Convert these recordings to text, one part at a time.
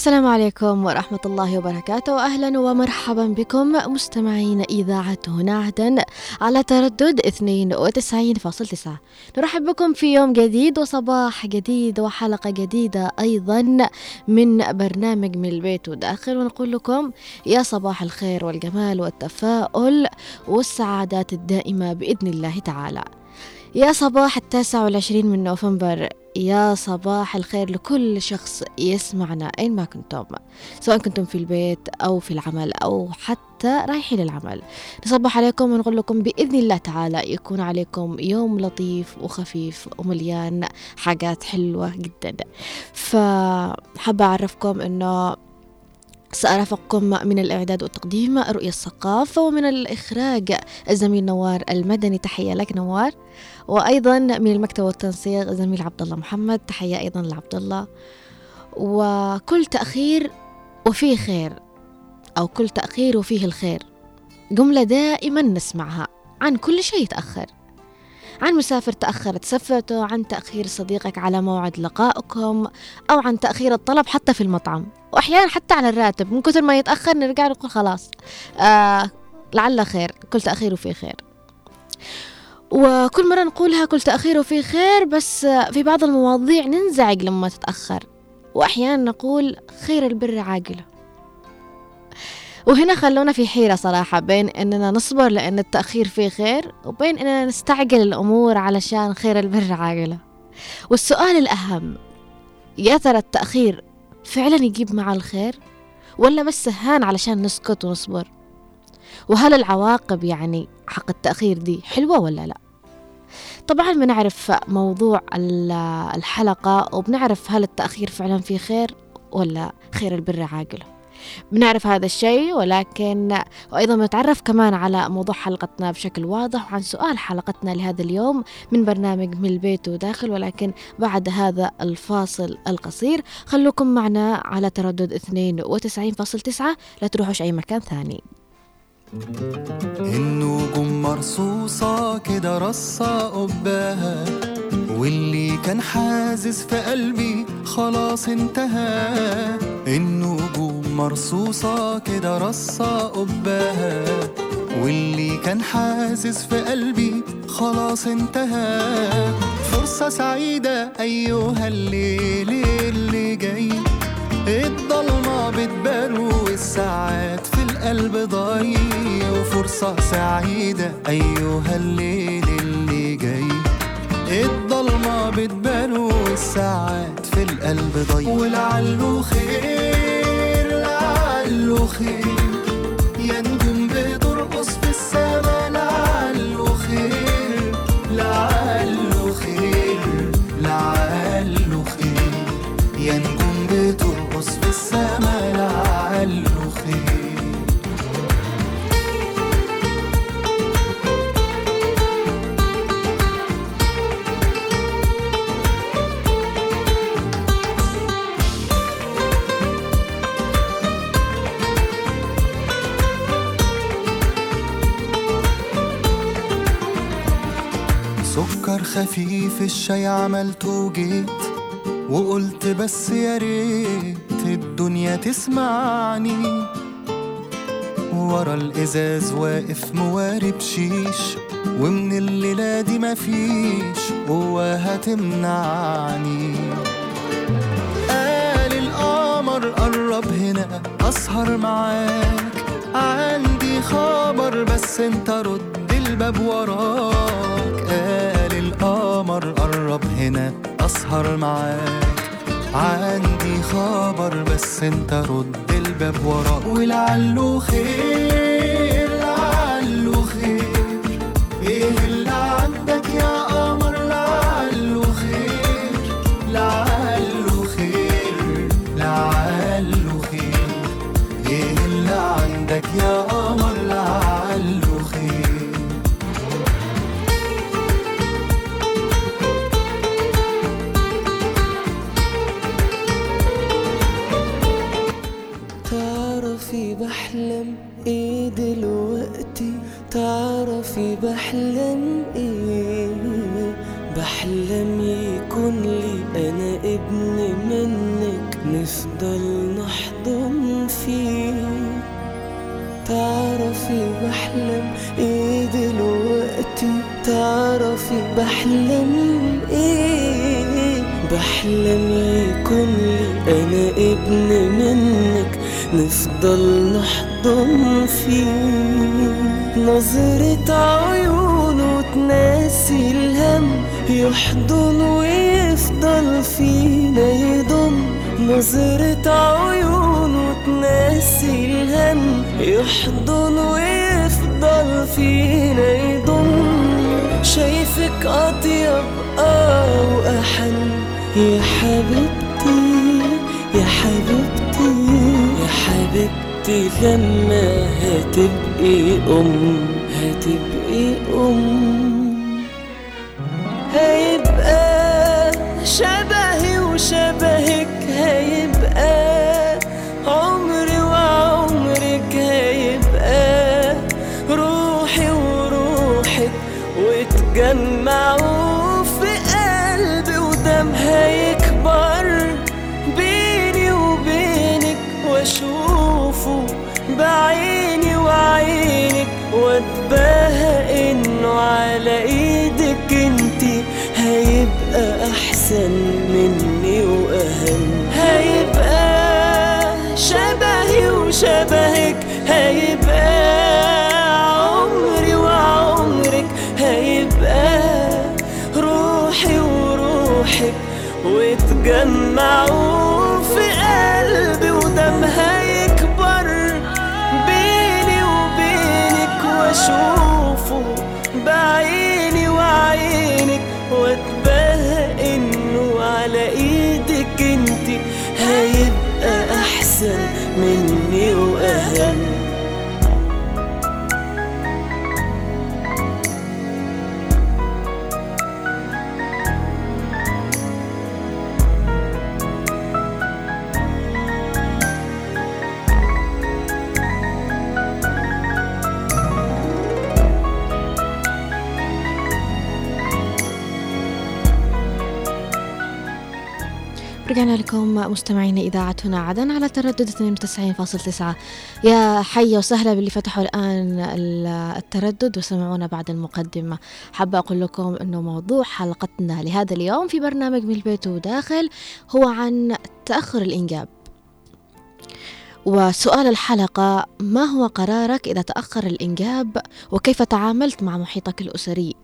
السلام عليكم ورحمة الله وبركاته. أهلا ومرحبا بكم مستمعين إذاعة هنا عدن على تردد 92.9 نرحب بكم في يوم جديد وصباح جديد وحلقة جديدة أيضا من برنامج من البيت وداخل. ونقول لكم يا صباح الخير والجمال والتفاؤل والسعادات الدائمة بإذن الله تعالى. يا صباح التاسع والعشرين من نوفمبر. يا صباح الخير لكل شخص يسمعنا أين ما كنتم. سواء كنتم في البيت أو في العمل أو حتى رايحين للعمل. نصبح عليكم ونقول لكم بإذن الله تعالى يكون عليكم يوم لطيف وخفيف ومليان حاجات حلوة جدا. فحابة أعرفكم أنه سأرافقكم من الإعداد والتقديم رؤية الثقافة ومن الإخراج الزميل نوار المدني. تحية لك نوار. وأيضا من المكتب والتنسيق الزميل عبد الله محمد تحية أيضا لعبد الله وكل تأخير وفيه خير أو كل تأخير وفيه الخير. جملة دائما نسمعها. عن كل شيء يتأخر عن مسافر تأخرت سفرته عن تأخير صديقك على موعد لقائكم أو عن تأخير الطلب حتى في المطعم. وأحيانا حتى على الراتب. من كثر ما يتأخر نرجع نقول خلاص. آه لعل خير. كل تأخير وفيه خير. وكل مرة نقولها كل تأخير وفيه خير بس في بعض المواضيع ننزعج لما تتأخر. وأحيانا نقول خير البر عاجله. وهنا خلونا في حيرة صراحة بين إننا نصبر لأن التأخير فيه خير وبين إننا نستعجل الأمور علشان خير البر عاجلة. والسؤال الأهم يا ترى التأخير فعلا يجيب مع الخير ولا بس سهان علشان نسكت ونصبر؟ وهل العواقب يعني حق التأخير دي حلوة ولا لا؟ طبعا بنعرف موضوع الحلقة وبنعرف هل التأخير فعلا فيه خير ولا خير البر عاجله بنعرف هذا الشيء ولكن وأيضا بنتعرف كمان على موضوع حلقتنا بشكل واضح وعن سؤال حلقتنا لهذا اليوم من برنامج من البيت وداخل ولكن بعد هذا الفاصل القصير. خلوكم معنا على تردد 92.9 لا تروحوش أي مكان ثاني. النجوم مرصوصة كده رصة قباها واللي كان حازز في قلبي خلاص انتهى. النجوم مرصوصة كده رصة قباها واللي كان حازز في قلبي خلاص انتهى. فرصة سعيدة أيها الليل. ضايع وفرصة سعيدة أيها الليل اللي جاي. الضلمة بتبان والساعات في القلب ضايع ولعله خير لعله خير. يا خفيف الشاي عملته وجيت وقلت بس يا ريت الدنيا تسمعني. ورا الإزاز واقف موارب شيش ومن الليلة دي مفيش قوة هتمنعني. قال القمر قرب هنا أسهر معاك. عندي خبر بس انت رد الباب وراك. قرب هنا أسهر معاك. عندي خبر بس أنت رد الباب وراك ولعله خير لعله خير. إيه اللي عندك يا قمر؟ لعله خير لعله خير لعله خير. إيه اللي عندك يا قمر؟ بحلم يكون لي أنا ابن منك نفضل نحضن فيه نظرة عيونه تناسي الهم يحضن ويفضل فينا يضم. نظرة عيونه تناسي الهم يحضن ويفضل فينا يضم. شايفك أطيب آه وأحن يا حبيبتي يا حبيبتي يا حبيبتي لما هتبقي أم هتبقي أم. واتباهى إنه على إيدك انتي هيبقى أحسن مني وأهم. هيبقى شبهي وشبهك. هيبقى عمري وعمرك. هيبقى روحي وروحك. وتجمعوا وبينك واشوفه رجعنا لكم مستمعينا إذاعة هنا عدن على تردد 92.9 يا حي وسهلا باللي فتحوا الآن ال- التردد وسمعونا بعد المقدمة. حابة أقول لكم أنه موضوع حلقتنا لهذا اليوم في برنامج من البيت وداخل هو عن تأخر الإنجاب. وسؤال الحلقة ما هو قرارك إذا تأخر الإنجاب؟ وكيف تعاملت مع محيطك الأسري؟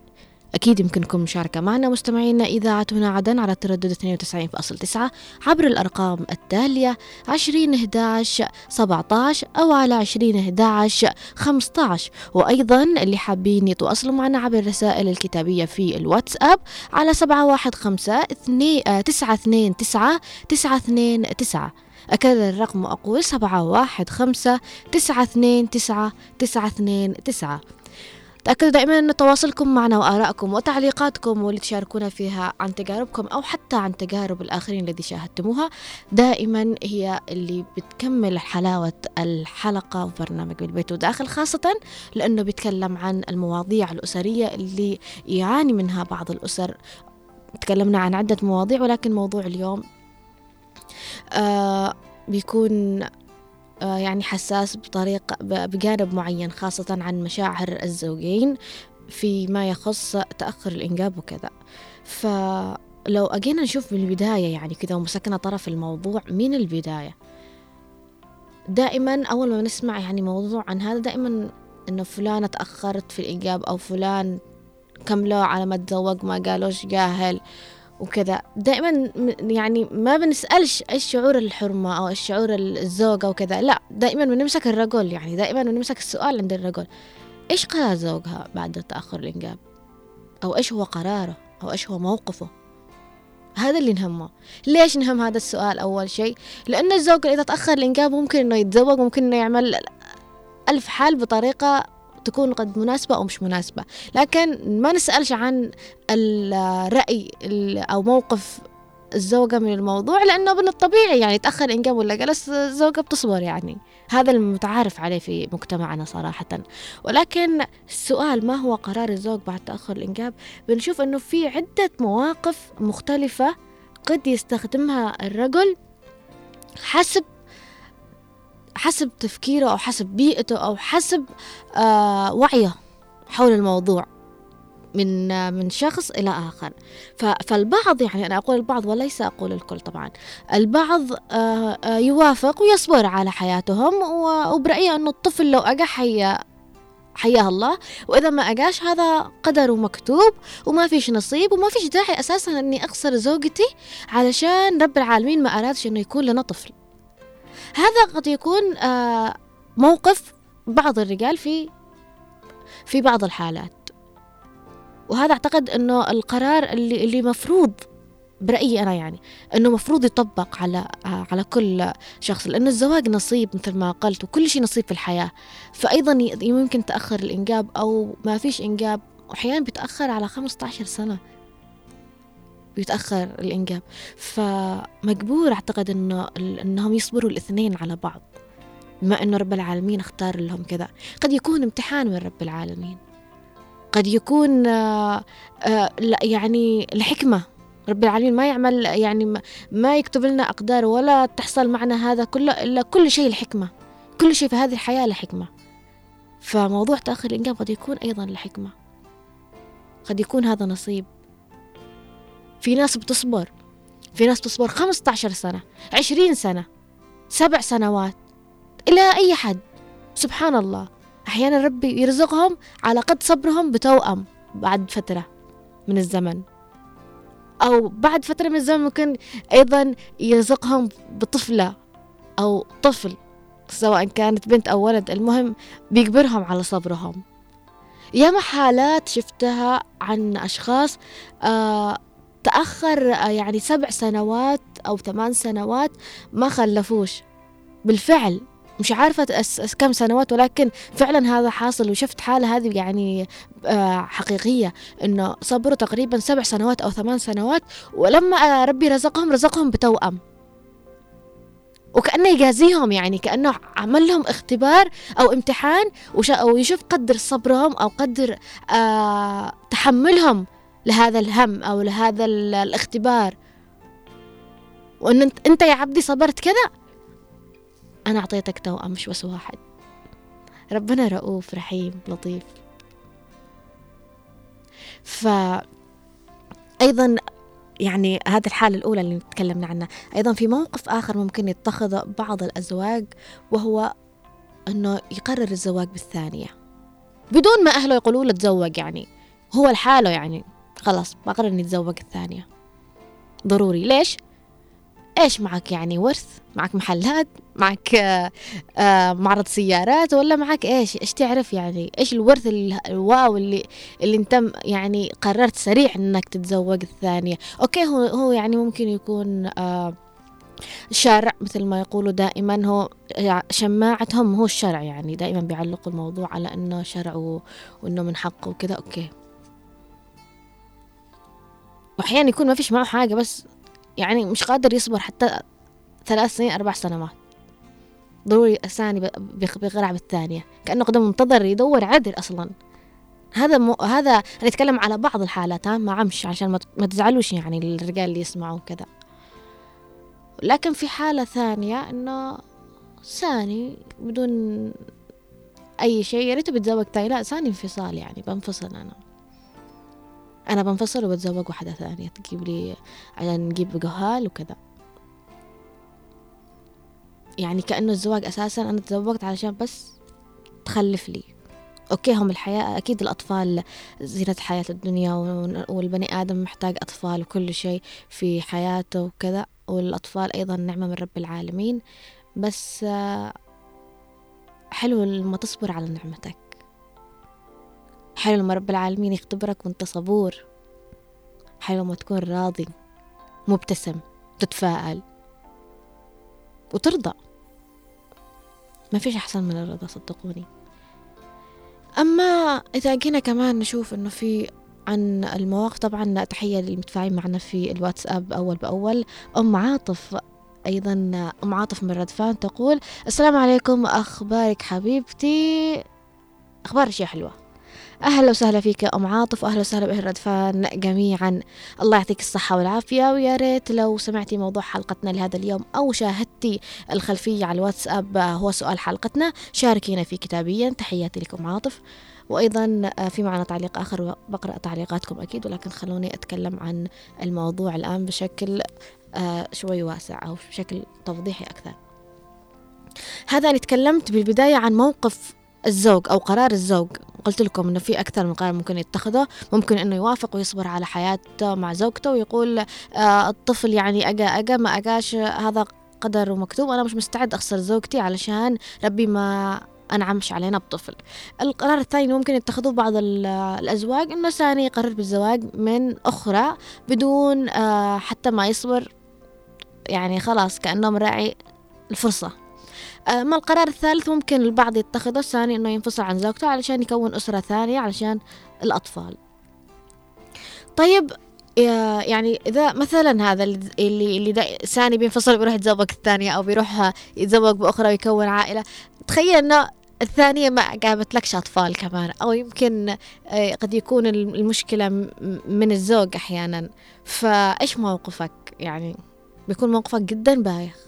أكيد يمكنكم مشاركة معنا مستمعينا إذاعتنا عدن على التردد 92.9 عبر الأرقام التالية 20 11 17 أو على 20 11 15 وأيضا اللي حابين يتواصلوا معنا عبر الرسائل الكتابية في الواتساب على 715 929 929 أكرر الرقم وأقول 715 929 929 تأكدوا دائما أن تواصلكم معنا وآرائكم وتعليقاتكم واللي تشاركونا فيها عن تجاربكم أو حتى عن تجارب الآخرين الذي شاهدتموها. دائما هي اللي بتكمل حلاوة الحلقة وبرنامج بالبيت وداخل خاصة لأنه بيتكلم عن المواضيع الأسرية اللي يعاني منها بعض الأسر. تكلمنا عن عدة مواضيع ولكن موضوع اليوم آه بيكون يعني حساس بطريقة بجانب معين خاصة عن مشاعر الزوجين فيما يخص تأخر الإنجاب وكذا. فلو أجينا نشوف من البداية يعني كذا ومسكنا طرف الموضوع من البداية دائما أول ما نسمع يعني موضوع عن هذا دائما إنه فلانة تأخرت في الإنجاب أو فلان كملوا على ما تزوج ما قالوش جاهل. وكذا. دائما يعني ما بنسألش إيش شعور الحرمة أو إيش شعور الزوجة وكذا. لا دائما بنمسك الرجل يعني دائما بنمسك السؤال عند الرجل. إيش قرار زوجها بعد تأخر الإنجاب؟ أو إيش هو قراره؟ أو إيش هو موقفه؟ هذا اللي نهمه. ليش نهم هذا السؤال أول شيء؟ لأن الزوج إذا تأخر الإنجاب ممكن إنه يتزوج ممكن إنه يعمل ألف حال بطريقة تكون قد مناسبة أو مش مناسبة. لكن ما نسألش عن الرأي ال- أو موقف الزوجة من الموضوع لأنه من الطبيعي يعني تأخر إنجاب ولا جلس الزوجة بتصبر يعني. هذا المتعارف عليه في مجتمعنا صراحة. ولكن السؤال ما هو قرار الزوج بعد تأخر الإنجاب؟ بنشوف أنه في عدة مواقف مختلفة قد يستخدمها الرجل حسب حسب تفكيره أو حسب بيئته أو حسب آه وعيه حول الموضوع من آه من شخص إلى آخر. فالبعض يعني أنا أقول البعض وليس أقول الكل طبعا. البعض آه آه يوافق ويصبر على حياتهم وبرأيي أنه الطفل لو أجا حي حياه الله. وإذا ما أجاش هذا قدر ومكتوب وما فيش نصيب وما فيش داعي أساسا أني أخسر زوجتي علشان رب العالمين ما أرادش أنه يكون لنا طفل. هذا قد يكون آه موقف بعض الرجال في في بعض الحالات. وهذا أعتقد أنه القرار اللي اللي مفروض برأيي أنا يعني أنه مفروض يطبق على على كل شخص لأن الزواج نصيب مثل ما قلت وكل شيء نصيب في الحياة. فأيضا يمكن تأخر الإنجاب أو ما فيش إنجاب وأحيانا بيتأخر على 15 سنة. بيتأخر الإنجاب. فمجبور أعتقد أنه أنهم يصبروا الاثنين على بعض بما أنه رب العالمين اختار لهم كذا. قد يكون امتحان من رب العالمين. قد يكون آه آه يعني الحكمة. رب العالمين ما يعمل يعني ما يكتب لنا أقدار ولا تحصل معنا هذا كله إلا كل شيء الحكمة. كل شيء في هذه الحياة لحكمة فموضوع تأخر الإنجاب قد يكون أيضا لحكمة قد يكون هذا نصيب. في ناس بتصبر. في ناس تصبر 15 سنة 20 سنة سبع سنوات إلى أي حد. سبحان الله. أحيانا ربي يرزقهم على قد صبرهم بتوأم بعد فترة من الزمن. أو بعد فترة من الزمن ممكن أيضا يرزقهم بطفلة أو طفل سواء كانت بنت أو ولد. المهم بيجبرهم على صبرهم. ياما حالات شفتها عن أشخاص آه تأخر آه يعني سبع سنوات أو ثمان سنوات ما خلفوش. بالفعل مش عارفة كم سنوات ولكن فعلا هذا حاصل وشفت حالة هذه يعني آه، حقيقية إنه صبروا تقريبا سبع سنوات أو ثمان سنوات ولما ربي رزقهم رزقهم بتوأم. وكأنه يجازيهم يعني كأنه عمل لهم اختبار أو امتحان ويشوف قدر صبرهم أو قدر آه تحملهم. لهذا الهم أو لهذا الاختبار. وأن أنت يا عبدي صبرت كذا أنا أعطيتك توأم مش بس واحد. ربنا رؤوف رحيم لطيف. ف أيضا يعني هذه الحالة الأولى اللي تكلمنا عنها. أيضا في موقف آخر ممكن يتخذ بعض الأزواج وهو أنه يقرر الزواج بالثانية. بدون ما أهله يقولوا له تزوج يعني. هو لحاله يعني. خلاص بقرر إني أتزوج الثانية. ضروري. ليش؟ إيش معك يعني ورث؟ معك محلات؟ معك آه، آه، معرض سيارات؟ ولا معك إيش؟ إيش تعرف يعني؟ إيش الورث الواو اللي اللي انت يعني قررت سريع إنك تتزوج الثانية؟ أوكي هو هو يعني ممكن يكون آه، شرع مثل ما يقولوا دائما. هو شماعتهم هو الشرع يعني. دائما بيعلقوا الموضوع على إنه شرع وإنه من حقه وكذا. أوكي. واحيانا يكون ما فيش معه حاجة بس يعني مش قادر يصبر حتى ثلاث سنين أربع سنوات. ضروري الثاني بيغرع بالثانية. كأنه قدم منتظر يدور عدل أصلا. هذا مو هذا نتكلم على بعض الحالات ها ما عمش عشان ما تزعلوش يعني الرجال اللي يسمعوا كذا. لكن في حالة ثانية إنه ثاني بدون أي شيء يا ريته بتزوج تاني. لا ثاني انفصال يعني بنفصل أنا. أنا بنفصل وبتزوج واحدة ثانية تجيب لي عشان نجيب جهال وكذا. يعني كأنه الزواج أساسا أنا تزوجت علشان بس تخلف لي. أوكي هم الحياة أكيد الأطفال زينة حياة الدنيا والبني آدم محتاج أطفال وكل شيء في حياته وكذا. والأطفال أيضا نعمة من رب العالمين. بس حلو لما تصبر على نعمتك. حلو لما رب العالمين يختبرك وانت صبور. حلو لما تكون راضي مبتسم تتفائل وترضى. ما فيش أحسن من الرضا صدقوني. أما إذا جينا كمان نشوف إنه في عن المواقف طبعا تحية للمتفاعلين معنا في الواتساب أول بأول. أم عاطف أيضا أم عاطف من ردفان تقول السلام عليكم أخبارك حبيبتي؟ أخبار أشياء حلوة. أهلا وسهلا فيك يا أم عاطف وأهلا وسهلا بأهل ردفان جميعا. الله يعطيك الصحة والعافية. ويا ريت لو سمعتي موضوع حلقتنا لهذا اليوم أو شاهدتي الخلفية على الواتساب آه، هو سؤال حلقتنا. شاركينا فيه كتابيا. تحياتي لكم عاطف. وأيضا آه، في معنا تعليق آخر بقرأ تعليقاتكم أكيد ولكن خلوني أتكلم عن الموضوع الآن بشكل آه، شوي واسع أو بشكل توضيحي أكثر. هذا أنا تكلمت بالبداية عن موقف الزوج أو قرار الزوج. قلت لكم إنه في أكثر من قرار ممكن يتخذه. ممكن إنه يوافق ويصبر على حياته مع زوجته ويقول آه الطفل يعني أجا أجا ما أجاش هذا قدر ومكتوب. أنا مش مستعد أخسر زوجتي علشان ربي ما أنعمش علينا بطفل. القرار الثاني ممكن يتخذوه بعض الأزواج إنه ثاني يقرر بالزواج من أخرى بدون آه حتى ما يصبر. يعني خلاص كأنه مراعي الفرصة. أما القرار الثالث؟ ممكن البعض يتخذه الثاني إنه ينفصل عن زوجته علشان يكون أسرة ثانية علشان الأطفال. طيب يعني إذا مثلا هذا اللي اللي ثاني بينفصل بيروح يتزوج الثانية أو بيروح يتزوج بأخرى ويكون عائلة. تخيل إنه الثانية ما جابت لكش أطفال كمان أو يمكن آه، قد يكون المشكلة من الزوج أحيانا. فإيش موقفك؟ يعني بيكون موقفك جدا بايخ.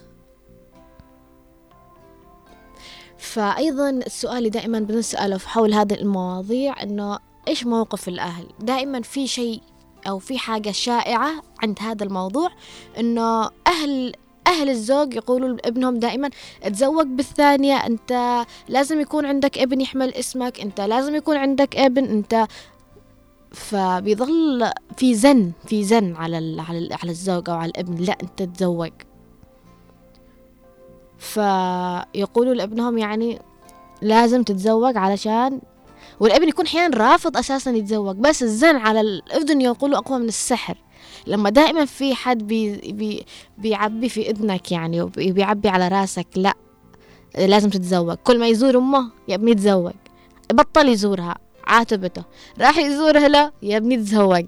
فأيضا السؤال اللي دائما بنسأله حول هذه المواضيع إنه إيش موقف الأهل؟ دائما في شيء أو في حاجة شائعة عند هذا الموضوع إنه أهل أهل الزوج يقولوا لابنهم دائما تزوج بالثانية أنت لازم يكون عندك ابن يحمل اسمك أنت لازم يكون عندك ابن أنت فبيظل في زن في زن على على الزوج أو على الابن لا أنت تزوج فيقولوا لابنهم يعني لازم تتزوج علشان والابن يكون أحيانا رافض أساسا يتزوج بس الزن على الابن يقولوا أقوى من السحر. لما دائما في حد بي بي بيعبي في إذنك يعني وبيعبي على راسك لا لازم تتزوج. كل ما يزور أمه يا ابني تزوج بطل يزورها عاتبته راح يزورها لا يا ابني تزوج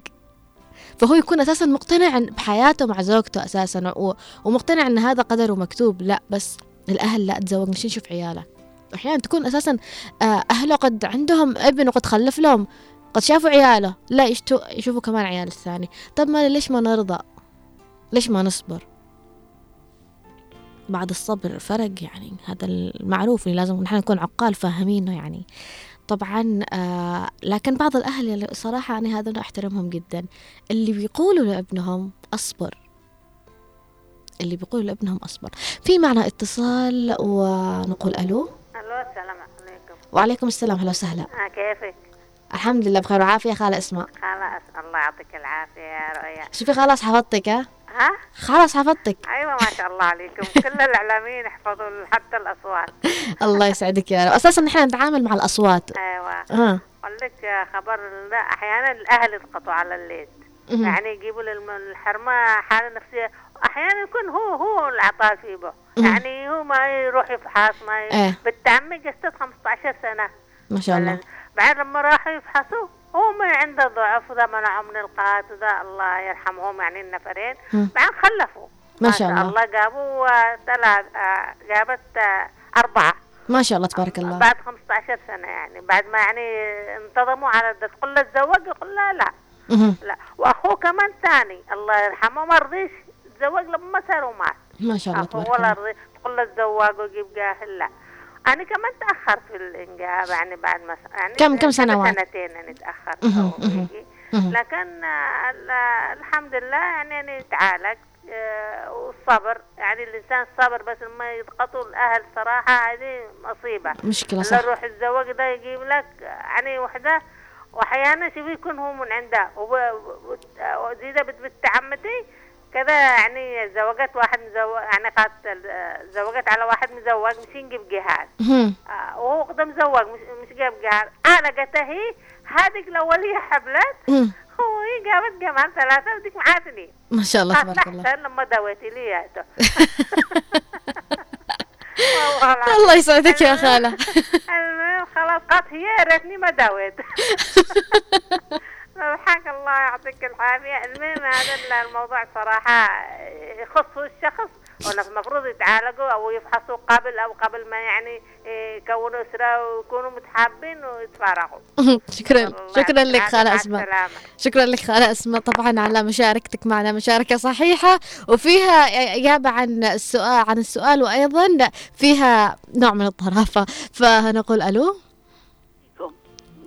فهو يكون أساسا مقتنع بحياته مع زوجته أساسا ومقتنع إن هذا قدر ومكتوب. لا بس الأهل لا تزوج مش نشوف عياله؟ أحيانا تكون أساسا آه، أهله قد عندهم ابن وقد خلف لهم قد شافوا عياله لا يشوفوا كمان عيال الثاني. طب ما ليش ما نرضى؟ ليش ما نصبر؟ بعد الصبر فرق يعني هذا المعروف اللي لازم نحن نكون عقال فاهمينه يعني. طبعا آه لكن بعض الأهل صراحة أنا هذا أحترمهم جدا. اللي بيقولوا لابنهم أصبر. اللي بيقولوا لابنهم أصبر. في معنا اتصال ونقول ألو. ألو السلام عليكم. وعليكم السلام. هلا وسهلا. آه كيفك؟ الحمد لله بخير وعافية. خالة اسماء خلاص الله يعطيك العافية يا رؤيا. شوفي خلاص حفظتك ها؟ ها؟ خلاص حفظتك. أيوه ما شاء الله عليكم. كل الإعلاميين يحفظوا حتى الأصوات. الله يسعدك يا رب. أساسا نحن نتعامل مع الأصوات. أيوه. آه. أقول لك خبر لا أحيانا الأهل يسقطوا على الليل. يعني يجيبوا للحرمه حالة نفسية. أحيانا يكون هو هو العطاء فيه يعني هو ما يروح يفحص ما ي... آه. بنت عمي قصت 15 سنة. ما شاء الله. بعد لما راحوا يفحصوا هو ما عنده ضعف وذا منعه من القات وذا الله يرحمهم يعني النفرين. بعد خلفوا. ما شاء الله. الله جابوا ثلاث آه، جابت آه، أربعة. ما شاء الله تبارك الله. بعد 15 سنة يعني. بعد ما يعني انتظموا على تقول له تزوج؟ يقول لا. لا لا. وأخوه كمان ثاني. الله يرحمه. ما رضيش. تزوج لما صار ومات. ما شاء الله تبارك الله. ولا رضي. تقول له تزوج وجيب جاهل لا أنا كمان تأخرت في الإنجاب يعني بعد ما يعني كم كم سنوات؟ سنتين أنا تأخرت لكن الحمد لله يعني أنا تعالجت آه، والصبر يعني الإنسان الصبر بس لما يضغطوا الأهل صراحة هذه مصيبة. مشكلة صح. يروح الزواج ده يجيب لك يعني وحدة وأحيانا شوف يكون هو من عنده وزيدة بنت عمتي كذا يعني زوجت واحد مزوج يعني قالت زوجت على واحد مزوج مش ينجيب جهاز آه وهو قدام مزوج مش مش جاب جهاز أنا قلت هي هذيك الأولية حبلت. هو هي جابت كمان ثلاثة وديك معاتني. ما شاء الله تبارك الله. لما دويتي لي الله يسعدك يا خالة. المهم خلاص قالت هي يا ريتني ما داويت الحق الله يعطيك العافية. المهم هذا الموضوع صراحة يخص الشخص ولا المفروض يتعالجوا أو يفحصوا قبل أو قبل ما يعني إيه، يكونوا أسرة ويكونوا متحابين ويتفارقوا شكرا. شكرا لك أسماء. السلامة. شكرا لك خالة أسماء. طبعا على مشاركتك معنا مشاركة صحيحة وفيها إجابة عن السؤال عن السؤال وأيضا فيها نوع من الطرافة. فنقول ألو.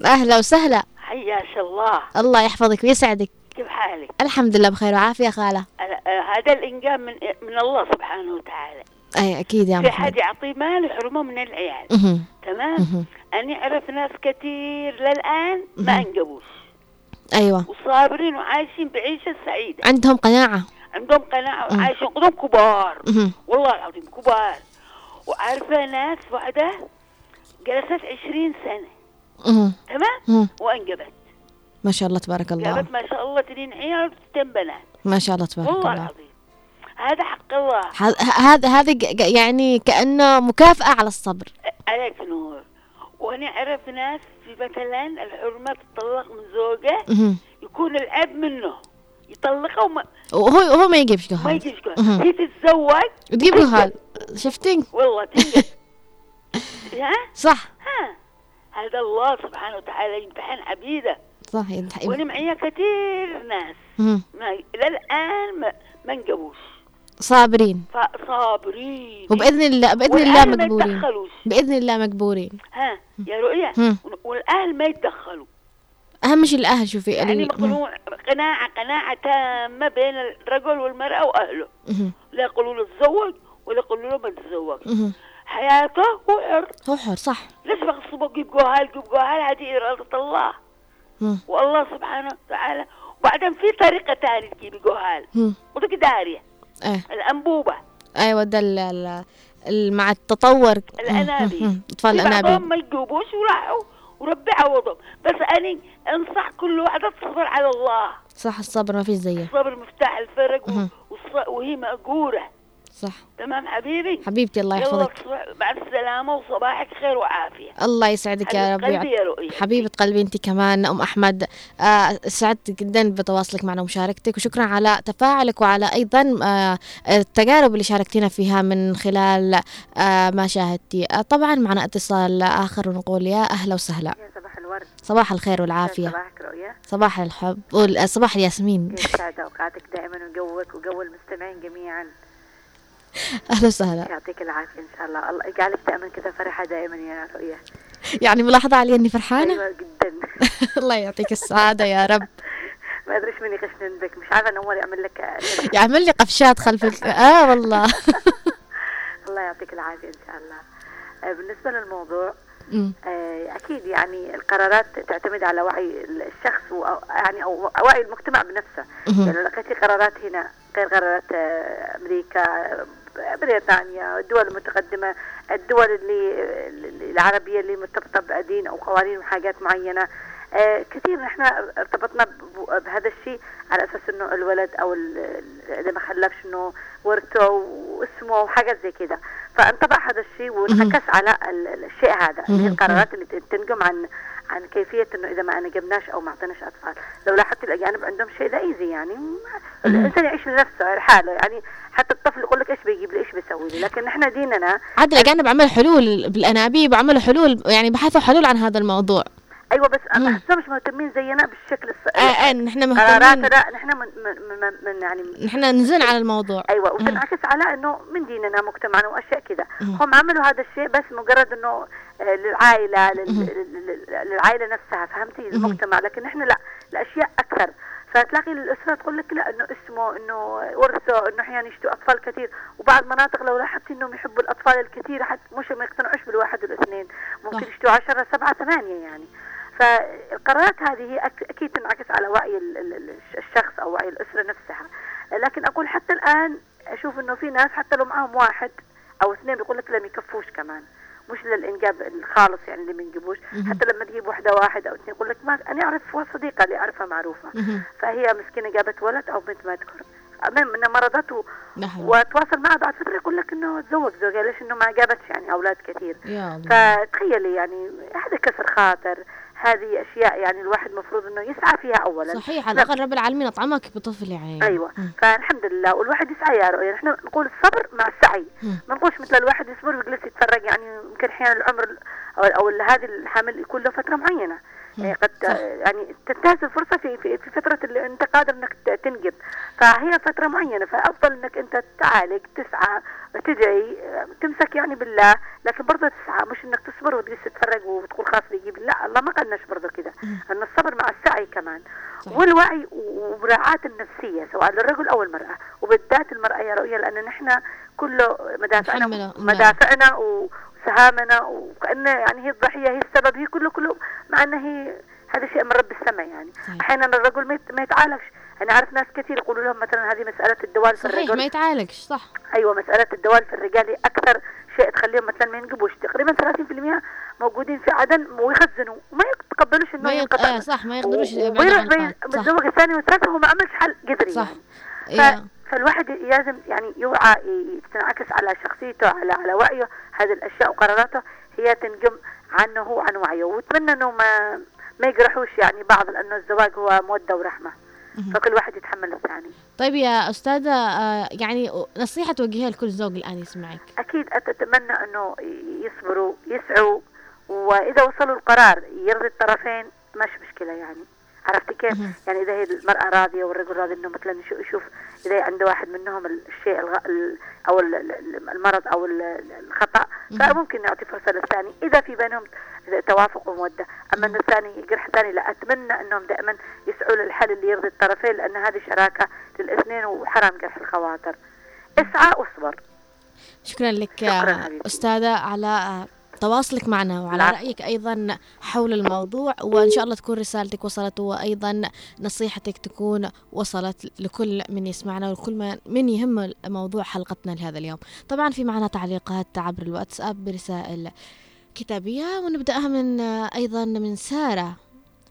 أهلا وسهلا. حياك الله الله يحفظك ويسعدك كيف حالك؟ الحمد لله بخير وعافية خالة آه، هذا الإنجاب من من الله سبحانه وتعالى أي أكيد يا في حد محمد يعطيه مال يحرمه من العيال. تمام؟ أنا أعرف ناس كثير للآن ما. أنجبوش أيوة وصابرين وعايشين بعيشة سعيدة عندهم قناعة عندهم قناعة. وعايشين قدام كبار. والله العظيم كبار وعارفة ناس واحدة جلست عشرين سنة. تمام؟ مهم. وأنجبت ما شاء الله تبارك الله. جابت ما شاء الله تنين عيال وستين بنات. ما شاء الله تبارك والله الله. العظيم. هذا حق الله. هذا هذا يعني كأنه مكافأة على الصبر. عليك نور. وأنا اعرف ناس في مثلا الحرمة تطلق من زوجة. يكون الاب منه. يطلقها وما وهو هو ما يجيبش ما جهال يجيش مهم. هي تتزوج؟ تجيب جهال شفتين والله تنجح ها؟ صح. ها. هذا الله سبحانه وتعالى يمتحن عبيده. صح ينتح- وأنا معي كثير ناس. ما للان ما, ما انجبوش صابرين. فصابرين وبإذن الله بإذن الله يتدخلوش. بإذن الله مقبولين ها يا رؤيا. والأهل ما يتدخلوا. أهم شيء الأهل شوفي يعني مقنوع قناعة قناعة تامة بين الرجل والمرأة وأهله. مهم. لا يقولوا له تزوج ولا يقولوا له ما تتزوج مهم. حياته هو حر هو حر صح. ليش بغصبه جيب جوهال جيب جوهال هذه إرادة الله. مم. والله سبحانه وتعالى. وبعدين في طريقة ثانية تجيبي جوهال. ودك دارية. إيه. الأنبوبة. أيوه ده ال- ال- ال- مع التطور. الأنابيب. بعضهم الأنابيب. ما يجوبوش وراحوا وربي عوضهم بس أنا أنصح كل واحدة تصبر على الله. صح الصبر ما فيش زيه. الصبر مفتاح الفرج. والص- وهي مأجورة. صح. تمام حبيبي؟ حبيبتي الله يحفظك. تصبح بعد السلامة وصباحك خير وعافية. الله يسعدك يا رب قلبي يا رؤيا حبيبة قلبي انت كمان. أم أحمد آه سعدت جدا بتواصلك معنا ومشاركتك وشكرا على تفاعلك وعلى أيضا آه التجارب اللي شاركتينا فيها من خلال آه ما شاهدتي. آه طبعا معنا اتصال آخر ونقول يا أهلا وسهلا. يا صباح الورد. صباح الخير والعافية. صباحك رؤيا صباح الحب. وال- صباح الياسمين. يسعد أوقاتك دائما ويقوك ويقوي المستمعين جميعا. أهلا وسهلا. يعطيك العافية إن شاء الله. الله يجعلك دائما كذا فرحة دائما يا رؤيا يعني ملاحظة علي إني فرحانة؟ أيوه جدا. الله يعطيك السعادة يا رب. ما ادري إيش من يغشنن بك مش عارفة نور يعمل لك يعمل لي قفشات خلف ال... آه والله. الله يعطيك العافية إن شاء الله. آه، بالنسبة للموضوع. آه، أكيد يعني القرارات تعتمد على وعي الشخص و يعني أو وعي المجتمع بنفسه. يعني لقيتي قرارات هنا غير قرارات آه، أمريكا بريطانيا الدول المتقدمة الدول اللي العربية اللي مرتبطة بدين أو قوانين وحاجات معينة. آه، كثير نحن ارتبطنا بهذا الشيء على أساس إنه الولد أو اذا ما خلفش إنه ورثه واسمه وحاجات زي كده. فانطبع هذا الشيء وانعكس على ال- ال- الشيء هذا اللي هي. القرارات اللي تنقم عن عن كيفية إنه إذا ما نجبناش أو ما أعطيناش أطفال. لو لاحظت الأجانب عندهم شيء ده ايزي يعني الإنسان يعيش لنفسه لحاله يعني. حتى الطفل يقول لك إيش بيجيب لي إيش بيسوي لي؟ لكن إحنا ديننا عاد الأجانب عملوا حلول بالأنابيب وعملوا حلول يعني بحثوا حلول عن هذا الموضوع. أيوه بس مم. أنا بحسهم مش مهتمين زينا بالشكل آه آه الصحيح نحن قرارات مهتمين لا نحن من, من, من, من يعني نحن نزن على الموضوع أيوه. وتنعكس على إنه من ديننا مجتمعنا وأشياء كذا. هم عملوا هذا الشيء بس مجرد إنه آه، للعائلة للعائلة نفسها فهمتي. المجتمع لكن إحنا لا الأشياء أكثر فتلاقي الأسرة تقول لك لا إنه اسمه إنه ورثه إنه أحيانا يشتوا أطفال كثير وبعض مناطق لو لاحظتي إنهم يحبوا الأطفال الكثير حتى مش ما يقتنعوش بالواحد والإثنين ممكن. يشتوا 10 7 8 يعني فالقرارات هذه أكيد تنعكس على وعي ال- ال- ال- الشخص أو وعي الأسرة نفسها. لكن أقول حتى الآن أشوف إنه في ناس حتى لو معهم واحد أو اثنين بيقول لك لم يكفوش كمان. مش للإنجاب الخالص يعني اللي بنجيبوش مهم. حتى لما تجيب واحدة واحد أو اثنين يقول لك ما أنا أعرف صديقة اللي أعرفها معروفة. فهي مسكينة جابت ولد أو بنت ما اذكر المهم انها مرضت و- لا حول. وتواصل معها بعد فترة يقول لك إنه تزوج زوجها ليش إنه ما جابتش يعني أولاد كثير. فتخيلي يعني هذا كسر خاطر. هذه أشياء يعني الواحد المفروض إنه يسعى فيها اولا صحيح على الأقل رب العالمين أطعمك بطفل يعني أيوه مم. فالحمد لله والواحد يسعى يا رؤيا نحن نقول الصبر مع السعي. ما نقولش مثل الواحد يصبر ويجلس يتفرج يعني يمكن أحيانا العمر أو أو ال- هذه الحمل يكون له فترة معينة مم. يعني قد صح. يعني تنتهز الفرصة في في, في فترة اللي انت قادر انك ت- تنجب. فهي فترة معينة فأفضل انك انت تعالج تسعى تدعي تمسك يعني بالله لكن برضه تسعى مش انك تصبر وتجلس تتفرج وتقول خلاص بيجيب لا الله ما قالناش برضه كده. أن الصبر مع السعي كمان. والوعي ومراعاة النفسية سواء للرجل أو المرأة. وبالذات المرأة يا رؤية لأن نحن كله مدافعنا نحمله. مدافعنا وسهامنا وكأن يعني هي الضحية هي السبب هي كله كله مع أن هي هذا شيء من رب السماء يعني صحيح. أحيانا الرجل ما يت- ما يتعالجش أنا أعرف ناس كثير يقولوا لهم مثلا هذه مسألة الدوال في صحيح الرجل ما يتعالجش صح أيوه مسألة الدوال في الرجال هي أكثر شيء تخليهم مثلا ما ينجبوش تقريبا 30% موجودين في عدن ويخزنوا وما يتقبلوش إنه. ينقطع آه صح ما يقدروش يبعدوا عن بالزوج الثاني والثالث هو ما عملش حل قدري صح يعني. إيه. فالواحد لازم يعني يوعى تنعكس على شخصيته على على وعيه. هذه الأشياء وقراراته هي تنجم عنه هو عن وعيه. وأتمنى إنه ما ما يجرحوش يعني بعض لأنه الزواج هو مودة ورحمة. فكل واحد يتحمل الثاني. طيب يا أستاذة آه، يعني نصيحة توجهيها لكل زوج الآن يسمعك. أكيد أتمنى إنه يصبروا يسعوا وإذا وصلوا القرار يرضي الطرفين مش مشكلة يعني. عرفت كيف؟ يعني إذا هي المرأة راضية والرجل راضي إنه مثلا يشو- يشوف اذا عنده واحد منهم الشيء الغ... ال- أو ال- ال- المرض أو ال- ال- الخطأ فممكن نعطي فرصة للثاني إذا في بينهم توافق ومودة، أما انه الثاني جرح ثاني لا أتمنى إنهم دائما يسعوا للحل اللي يرضي الطرفين لأن هذه شراكة للاثنين وحرام جرح الخواطر. إسعى واصبر. شكرا لك شكراً. أستاذة على تواصلك معنا وعلى العفو. رأيك أيضا حول الموضوع وإن شاء الله تكون رسالتك وصلت وأيضا نصيحتك تكون وصلت لكل من يسمعنا ولكل من- يهم موضوع حلقتنا لهذا اليوم. طبعا في معنا تعليقات عبر الواتساب برسائل كتابية ونبدأها من أيضا من سارة.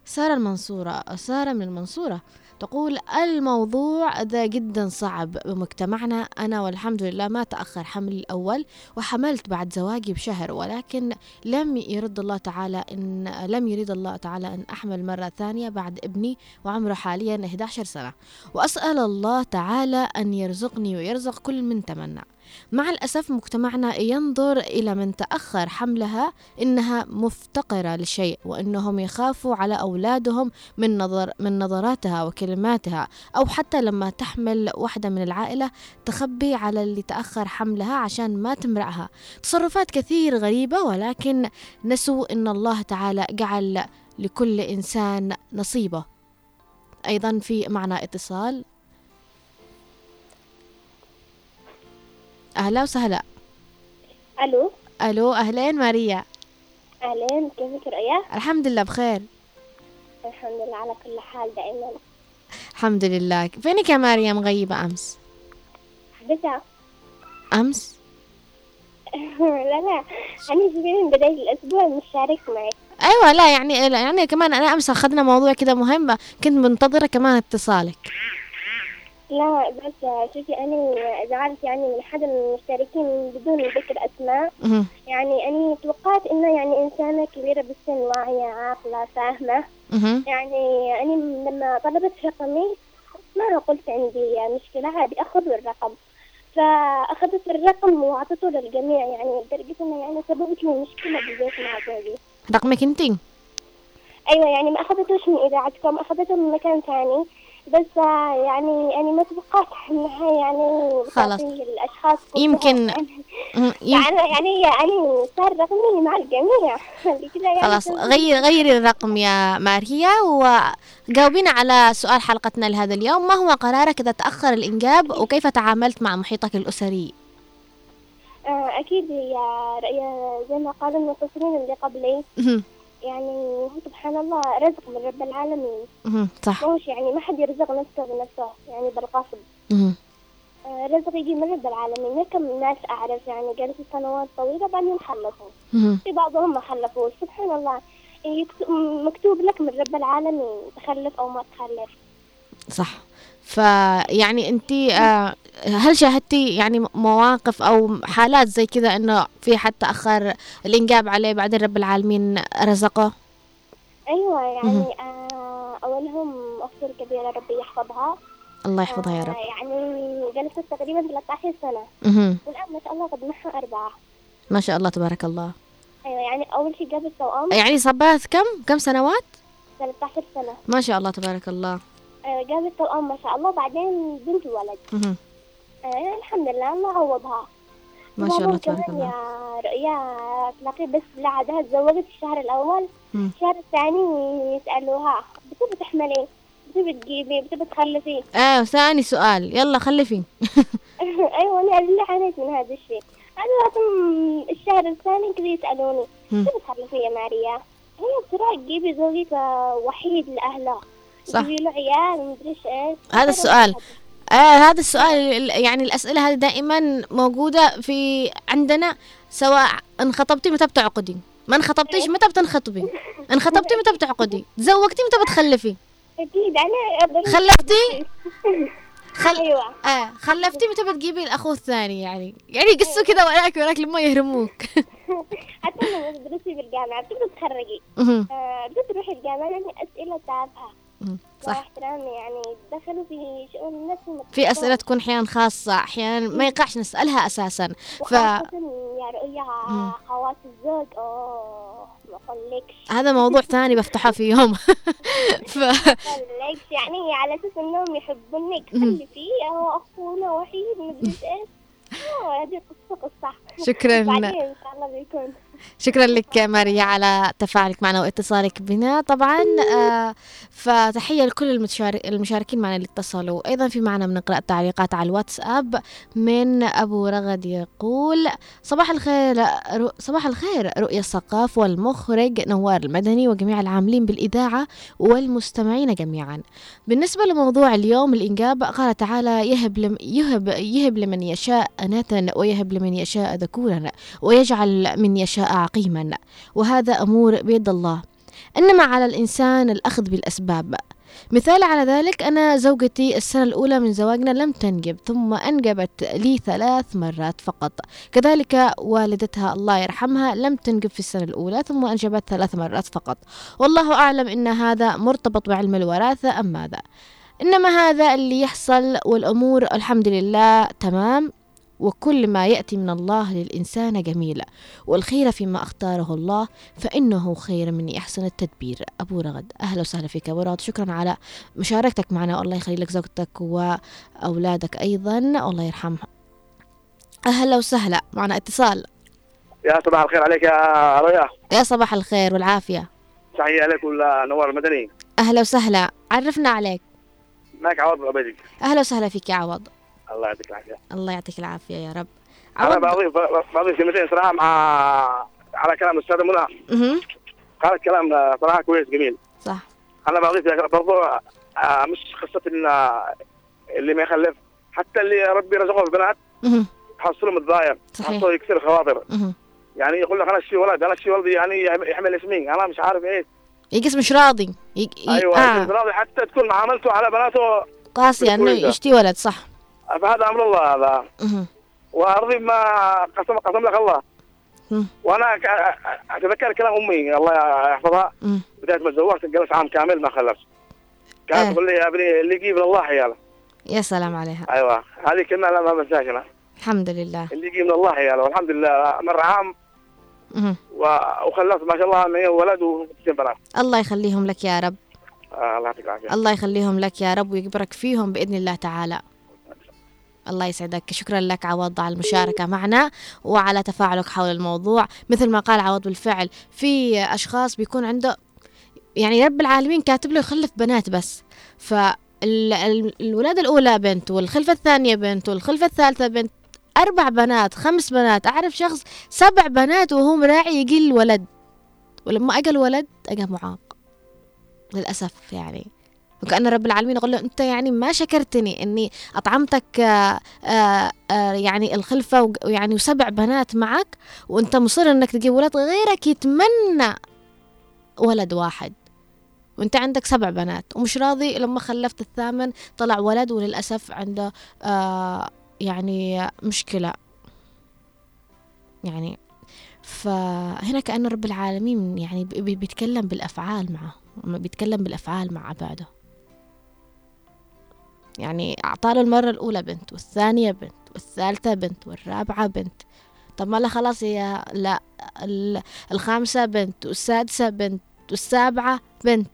سارة المنصورة. سارة من المنصورة. تقول الموضوع ذا جدا صعب بمجتمعنا. أنا والحمد لله ما تأخر حملي الأول وحملت بعد زواجي بشهر ولكن لم يرد الله تعالى إن لم يريد الله تعالى أن أحمل مرة ثانية بعد ابني وعمره حاليا 11 سنة. وأسأل الله تعالى أن يرزقني ويرزق كل من تمنى. مع الأسف مجتمعنا ينظر إلى من تأخر حملها إنها مفتقرة لشيء وإنهم يخافوا على أولادهم من نظر من نظراتها وكلماتها أو حتى لما تحمل واحدة من العائلة تخبي على اللي تأخر حملها عشان ما تمرعها تصرفات كثير غريبة ولكن نسوا إن الله تعالى جعل لكل إنسان نصيبه. أيضا في معنا اتصال. أهلا وسهلا. ألو. ألو أهلين ماريا. أهلين كيفك رؤيا الحمد لله بخير. الحمد لله على كل حال دائما. الحمد لله. فينك يا ماريا مغيبة أمس؟ حبيتها أمس؟ لا لا. جاي من بداية الأسبوع مش شارك معي أيوة لا يعني لا يعني كمان أنا أمس أخذنا موضوع كده مهم كنت منتظرة كمان اتصالك. لا بس شوفي أنا زعلت يعني من احد المشتركين بدون ذكر أسماء مهم. يعني أنا توقعت إنه يعني إنسانة كبيرة بالسن واعية عاقلة فاهمة. يعني أنا لما طلبت رقمي ما قلت عندي مشكلة عادي أخذ الرقم. فأخذت الرقم واعطيته للجميع يعني لدرجة إنه يعني سببت لي مشكلة بالبيت مع زوجي. رقمك أنتي؟ أيوه يعني ما أخذتوش من إذاعتكم اخذته من مكان ثاني. بس يعني يعني ما توقعت إنها يعني خلاص. الأشخاص. يمكن- يعني يعني يعني صار رقمي مع الجميع يعني خلاص غير غيري الرقم يا ماريا وجاوبينا على سؤال حلقتنا لهذا اليوم ما هو قرارك إذا تأخر الإنجاب وكيف تعاملت مع محيطك الأسري آه أكيد يا رؤيا زي ما قالوا المتصلين اللي قبلي. يعني سبحان الله رزق من رب العالمين. صح. مش يعني ما حد يرزق نفسه بنفسه يعني بالقصد. آه رزق يجي من رب العالمين. كم ناس أعرف يعني جلسوا سنوات طويلة بعدين خلفوا. في بعضهم ما خلفوا سبحان الله. يكتب مكتوب لك من رب العالمين تخلف أو ما تخلف. صح. فيعني انت آه، هل شاهدتي يعني مواقف أو حالات زي كذا إنه في حد تاخر الإنجاب عليه بعدين رب العالمين رزقه؟ أيوة يعني آه أولهم أختي الكبيرة ربي يحفظها. الله يحفظها يا رب. آه يعني جلست تقريبا 13 سنة. مهم. والآن ما شاء الله قد معها أربعة. ما شاء الله تبارك الله. أيوة يعني أول شيء جابت توأم يعني صبات كم؟ كم سنوات؟ 13 سنة. ما شاء الله تبارك الله. جابت توأم ما شاء الله بعدين بنت مهم. آه الحمد لله الله عوضها. ما شاء الله تبارك الله. يا رؤيا تلاقي بس بعدها تزوجت الشهر الأول. الشهر الثاني يسألوها بتبي تحملي؟ بتبي تجيبي؟ بتبي تخلفي؟ آه ثاني سؤال. يلا خلفي. أيوة أنا اللي عانيت من هذا الشيء. أنا لازم الشهر الثاني كذا يسألوني. بتبي تخلفي يا ماريا؟ هي بسرعة تجيبي زوجك آه، وحيد لأهله صح. عيال إيش. هذا السؤال. آه هذا السؤال ال- يعني الأسئلة هذه دائما موجودة في عندنا سواء انخطبتي متى بتعقدي؟ ما انخطبتيش متى بتنخطبي؟ انخطبتي متى بتعقدي؟ تزوجتي متى بتخلفي؟ أنا أقدر- خلفتي؟ خل... أيوة. آه خلفتي متى بتجيبي الأخو الثاني يعني؟ يعني قصوا كذا وراك وراك لما يهرموك. حتى لما تدرسي بالجامعة بتبي تتخرجي. آه، بدأت تروحي الجامعة يعني مهم. مع صح. يعني دخلوا في شؤون الناس في أسئلة تكون أحيانا خاصة أحيانا ما يقعش نسألها أساسا. ف وخاصة يا رؤيا مم. خوات الزوج أوه ما هذا موضوع ثاني بفتحه في يوم. ف... يعني على أساس إنهم يحبونك. خلي فيه هو أخونا وحيد مدري إيش. هذه قصة قصة. شكراً. بعدين إن شاء الله بيكون. شكرا لك ماريا على تفاعلك معنا واتصالك بنا. طبعا آه فتحية لكل المشارك المشاركين معنا اللي اتصلوا أيضا في معنا بنقرأ التعليقات على الواتساب من أبو رغد يقول صباح الخير رؤ... صباح الخير رؤيا الثقاف والمخرج نوار المدني وجميع العاملين بالإذاعة والمستمعين جميعا. بالنسبة لموضوع اليوم الإنجاب قال تعالى يهب لم يهب يهب لمن يشاء أناثا ويهب لمن يشاء ذكورا ويجعل من يشاء عقيما وهذا أمور بيد الله. إنما على الإنسان الأخذ بالأسباب. مثال على ذلك أنا زوجتي السنة الأولى من زواجنا لم تنجب ثم أنجبت لي ثلاث مرات فقط. كذلك والدتها الله يرحمها لم تنجب في السنة الأولى ثم أنجبت ثلاث مرات فقط. والله أعلم إن هذا مرتبط بعلم الوراثة أم ماذا. إنما هذا اللي يحصل والأمور الحمد لله تمام. وكل ما يأتي من الله للإنسان جميل. والخير فيما أختاره الله فإنه خير من أحسن التدبير. أبو رغد أهلا وسهلا فيك أبو رغد. شكرا على مشاركتك معنا. والله يخلي لك زوجتك وأولادك أيضا. والله يرحمها أهلا وسهلا. معنا اتصال. يا صباح الخير عليك يا ريا يا صباح الخير والعافية. تحية لك ولا نوار المدني. أهلا وسهلا. عرفنا عليك. معك عوض عبيدك أهلا وسهلا فيك يا عوض. الله يعطيك العافية الله يعطيك العافية يا رب أنا عوض بضيف بضيف كلمتين صراحة مع على كلام الأستاذة منى. قالت كلام صراحة كويس جميل صح أنا بضيف برضو آه، مش إن آه، اللي ما يخلف حتى اللي ربي رزقه ببنات مهم. تحصله متضايق. تحصله يكسر خواطر. يعني يقول لك أنا الشي ولد أنا الشي ولدي يعني يحمل اسمي أنا مش عارف إيه يقص مش راضي ي... ي... أيوه آه. راضي حتى تكون معاملته على بناته قاسي إنه. يشتي ولد صح فهذا أمر الله هذا. وأرضي ما قسم قسم لك الله. وأنا أتذكر كلام أمي الله يحفظها. بدايه ما تزوجت جلس عام كامل ما خلفت كانت آه. تقول لي يا ابني اللي يجيب من الله حياله يا سلام عليها. أيوه. هذه كلمه لا ما بنساش أنا الحمد لله. اللي يجيب من الله حياله والحمد لله. مر عام. وخلفت ما شاء الله ولد وستين بنات الله يخليهم لك يا رب. آه الله يعطيك العافية. الله يخليهم لك يا رب ويكبرك فيهم بإذن الله تعالى. الله يسعدك. شكرا لك عوض على المشاركة معنا وعلى تفاعلك حول الموضوع. مثل ما قال عوض بالفعل في أشخاص بيكون عنده يعني رب العالمين كاتب له يخلف بنات بس. فالولادة الأولى بنت والخلفة الثانية بنت والخلفة الثالثة بنت أربع بنات خمس بنات أعرف شخص سبع بنات وهو مراعي يقل ولد ولما أقل ولد أقى معاق. للأسف يعني. وكأن رب العالمين يقول له أنت يعني ما شكرتني إني أطعمتك آه، آه، آه، يعني الخلفة ويعني وسبع بنات معك وأنت مصر إنك تجيب ولد غيرك يتمنى ولد واحد. وأنت عندك سبع بنات ومش راضي لما خلفت الثامن طلع ولد وللأسف عنده يعني مشكلة. يعني فهنا كأن رب العالمين يعني بي- بيتكلم بالأفعال معه بيتكلم بالأفعال مع عباده. يعني أعطاله المرة الأولى بنت والثانية بنت والثالثة بنت والرابعة بنت. طب ما لا خلاص هي لا ال- الخامسة بنت والسادسة بنت والسابعة بنت.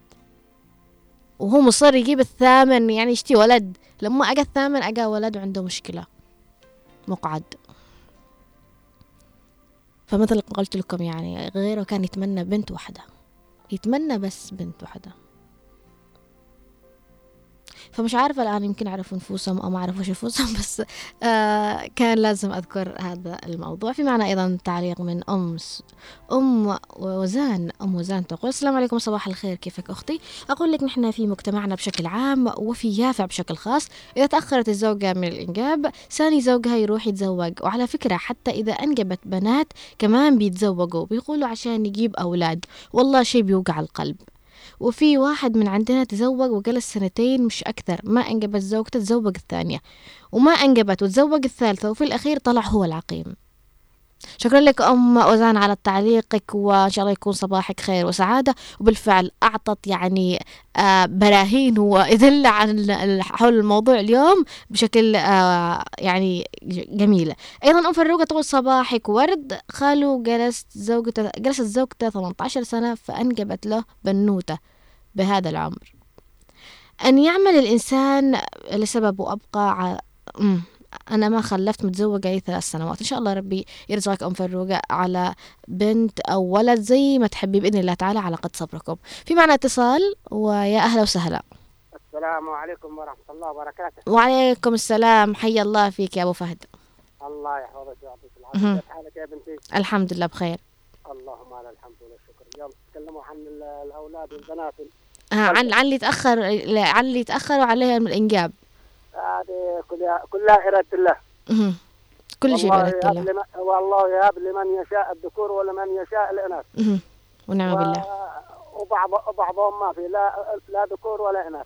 وهو مصر يجيب الثامن يعني يشتي ولد. لما أجا الثامن أجا ولد وعنده مشكلة. مقعد. فمثل قلت لكم يعني غيره كان يتمنى بنت واحدة. يتمنى بس بنت واحدة. فمش عارفة الآن يمكن عرفوا نفوسهم أو ما عرفوش نفوسهم بس آه كان لازم أذكر هذا الموضوع. في معنى أيضا تعليق من أم أم وزان أم وزان تقول السلام عليكم صباح الخير كيفك أختي؟ أقول لك نحن في مجتمعنا بشكل عام وفي يافع بشكل خاص. إذا تأخرت الزوجة من الإنجاب ثاني زوجها يروح يتزوج. وعلى فكرة حتى إذا أنجبت بنات كمان بيتزوجوا بيقولوا عشان نجيب أولاد. والله شيء بيوقع القلب. وفي واحد من عندنا تزوج وجلس سنتين مش أكثر ما أنجبت زوجته تزوج الثانية وما أنجبت وتزوج الثالثة وفي الأخير طلع هو العقيم. شكرا لك أم أوزان على تعليقك وإن شاء الله يكون صباحك خير وسعادة. وبالفعل أعطت يعني آه براهين وأدلة عن حول الموضوع اليوم بشكل آه يعني ج- جميل. أيضا أم فروقة تقول صباحك ورد. خالو جلست زوجته جلست زوجته 18 سنة فأنجبت له بنوتة بهذا العمر. أن يعمل الإنسان لسبب وأبقى ع... أنا ما خلفت متزوجة أي ثلاث سنوات. إن شاء الله ربي يرزقك أم فروقة على بنت أو ولد زي ما تحبي بإذن الله تعالى على قد صبركم. في معنا اتصال ويا أهلا وسهلا. السلام عليكم ورحمة الله وبركاته. وعليكم السلام. حي الله فيك يا أبو فهد. الله يحفظك ويعطيك. العافية. كيف حالك يا بنتي؟ الحمد لله بخير. اللهم على الحمد والشكر. اليوم تتكلموا عن ال- الأولاد والبنات. آه، عن عن اللي تأخر عن اللي تأخروا عليهم الإنجاب. هذه كلها كلها إرادة الله. كل شيء بإرادة الله والله يهب لمن يشاء الذكور ولمن يشاء الإناث. ونعم بالله وبعض بعضهم ما في لا لا ذكور ولا إناث.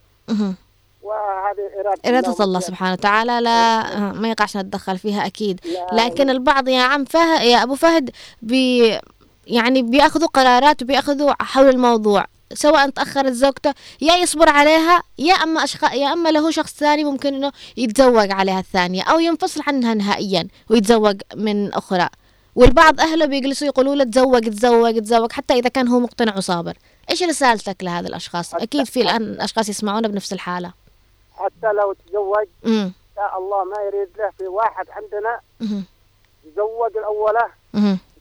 وهذه إرادة إرادة الله. سبحانه وتعالى لا ما يقعش نتدخل فيها أكيد لكن البعض يا عم فهد يا أبو فهد بي يعني بيأخذوا قرارات وبيأخذوا حول الموضوع سواء تأخرت زوجته يا يصبر عليها يا أما أشخاص يا أما له شخص ثاني ممكن إنه يتزوج عليها الثانية أو ينفصل عنها نهائيا ويتزوج من أخرى. والبعض أهله بيجلسوا يقولوا له تزوج تزوج تزوج حتى إذا كان هو مقتنع وصابر. إيش رسالتك لهذا الأشخاص؟ أكيد في الآن أشخاص يسمعونا بنفس الحالة. حتى لو تزوج امم يا الله ما يريد له في واحد عندنا. تزوج الأولى.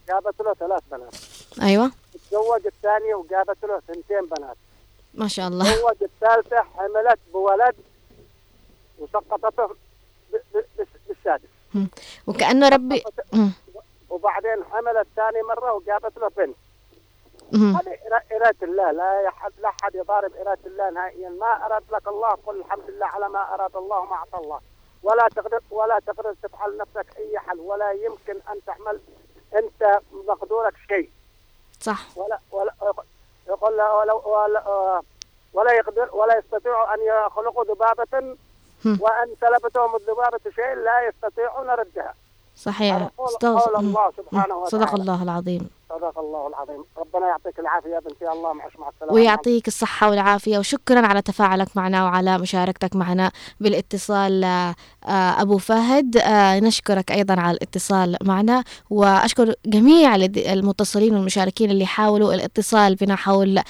جابت له ثلاث بنات. أيوة. تزوج الثانية وجابت له ثنتين بنات. ما شاء الله. تزوج الثالثة حملت بولد وسقطته بالسادس. وكأنه ربي. وبعدين حملت ثاني مرة وجابت له بنت. هذه إرا- إرادة الله. لا يحد لا أحد يضارب إرادة الله نهائيا. ما أراد لك الله قل الحمد لله على ما أراد الله ما أعطى الله. ولا تقدر ولا تقدر تفعل نفسك أي حل. ولا يمكن أن تعمل أنت مقدورك شيء. صح ولا ولا يقول لا- ولا ولا, ولا يقدر ولا يستطيع أن يخلقوا ذبابة هم. وأن سلبتهم الذبابة شيء لا يستطيعون ردها صحيح قول- استغفر- قول الله. سبحانه مم. صدق وتعالى. الله العظيم صدق الله العظيم. ربنا يعطيك العافية بنتي الله معش مع السلامة. ويعطيك الصحة والعافية وشكرا على تفاعلك معنا وعلى مشاركتك معنا بالاتصال آه، آه، أبو فهد. آه، نشكرك أيضا على الاتصال معنا وأشكر جميع المتصلين والمشاركين اللي حاولوا الاتصال بنا حول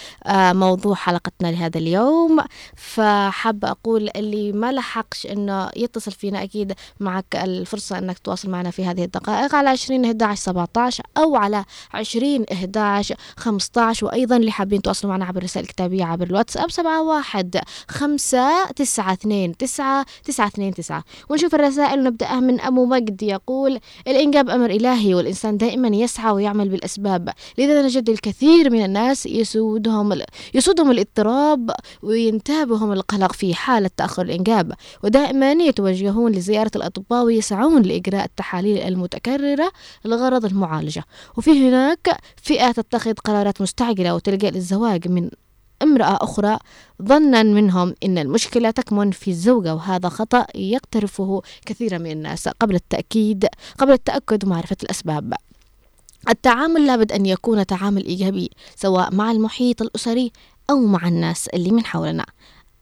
موضوع حلقتنا لهذا اليوم. فحابة أقول اللي ما لحقش أنه يتصل فينا أكيد معك الفرصة أنك تواصل معنا في هذه الدقائق على 20 11 17 أو على 20 11 15 وأيضا اللي حابين تواصلوا معنا عبر الرسائل الكتابية عبر الواتساب 71 5 9 2 9 9 2 9 ونشوف الرسائل ونبدأها من أبو مجد يقول الإنجاب أمر إلهي والإنسان دائما يسعى ويعمل بالأسباب لذا نجد الكثير من الناس يسودهم يسودهم الاضطراب وينتابهم القلق في حالة تأخر الإنجاب. ودائما يتوجهون لزيارة الأطباء ويسعون لإجراء التحاليل المتكررة لغرض المعالجة. وفي هناك فئة تتخذ قرارات مستعجلة وتلجأ للزواج من امرأة أخرى ظنا منهم أن المشكلة تكمن في الزوجة وهذا خطأ يقترفه كثيرا من الناس قبل التأكيد قبل التأكد ومعرفة الأسباب. التعامل لابد أن يكون تعامل إيجابي سواء مع المحيط الأسري أو مع الناس اللي من حولنا.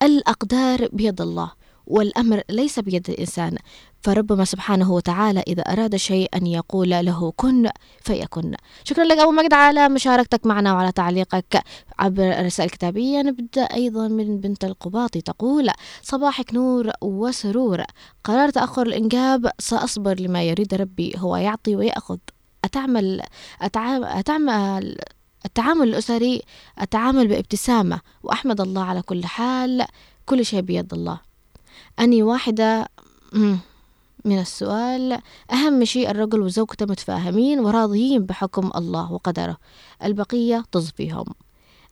الأقدار بيد الله والأمر ليس بيد الإنسان. فربما سبحانه وتعالى إذا أراد شيء أن يقول له كن فيكن. شكرا لك أبو مجد على مشاركتك معنا وعلى تعليقك عبر الرسائل الكتابية. نبدأ أيضا من بنت القباطي تقول صباحك نور وسرور. قرار تأخر الإنجاب سأصبر لما يريد ربي. هو يعطي ويأخذ. أتعمل أتعامل, أتعمل التعامل الأسري التعامل بابتسامة. وأحمد الله على كل حال. كل شيء بيد الله. أني واحدة من السؤال أهم شيء الرجل وزوجته متفاهمين وراضيين بحكم الله وقدره البقية تصفيهم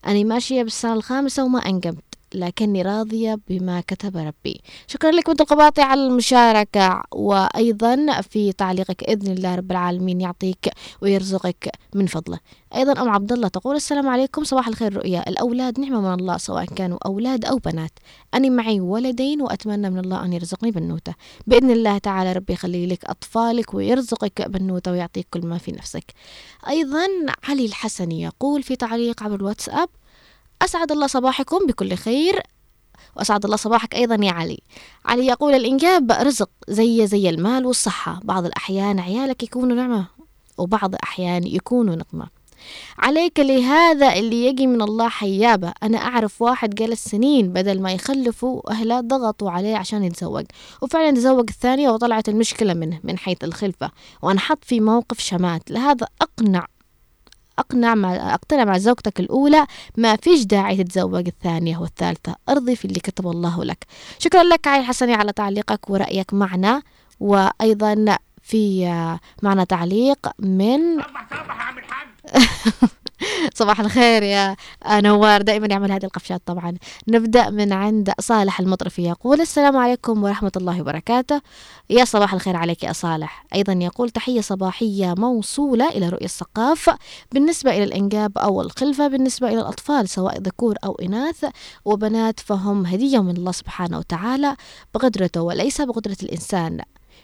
أنا ماشية بالسنة الخامسة وما أنجبت. لكني راضية بما كتب ربي. شكرا لك بنت القباطي على المشاركة وأيضا في تعليقك إذن الله رب العالمين يعطيك ويرزقك من فضله. أيضا أم عبد الله تقول السلام عليكم صباح الخير رؤيا الأولاد نعمة من الله سواء كانوا أولاد أو بنات. أنا معي ولدين وأتمنى من الله أن يرزقني بنوتة بإذن الله تعالى ربي يخلي لك أطفالك ويرزقك بنوتة ويعطيك كل ما في نفسك. أيضا علي الحسني يقول في تعليق عبر الواتساب أسعد الله صباحكم بكل خير وأسعد الله صباحك أيضا يا علي. علي يقول الإنجاب رزق زي زي المال والصحة. بعض الأحيان عيالك يكونوا نعمة وبعض الأحيان يكونوا نقمة. عليك لهذا اللي يجي من الله حيابة. أنا أعرف واحد جلس سنين بدل ما يخلفوا أهله ضغطوا عليه عشان يتزوج وفعلا تزوج الثانية وطلعت المشكلة منه من حيث الخلفة. وانحط في موقف شمات. لهذا أقنع أقنع مع أقتنع مع زوجتك الأولى ما فيش داعي تتزوج الثانية والثالثة. أرضي في اللي كتب الله لك. شكرا لك عاي حسني على تعليقك ورأيك معنا. وأيضا في معنا تعليق من صباح الخير يا نوار. دائما يعمل هذه القفشات طبعا. نبدأ من عند صالح المطرفي يقول السلام عليكم ورحمة الله وبركاته. يا صباح الخير عليك يا صالح. أيضا يقول تحية صباحية موصولة إلى رؤية الثقاف بالنسبة إلى الإنجاب أو الخلفة بالنسبة إلى الأطفال سواء ذكور أو إناث. وبنات فهم هدية من الله سبحانه وتعالى بقدرته وليس بقدرة الإنسان.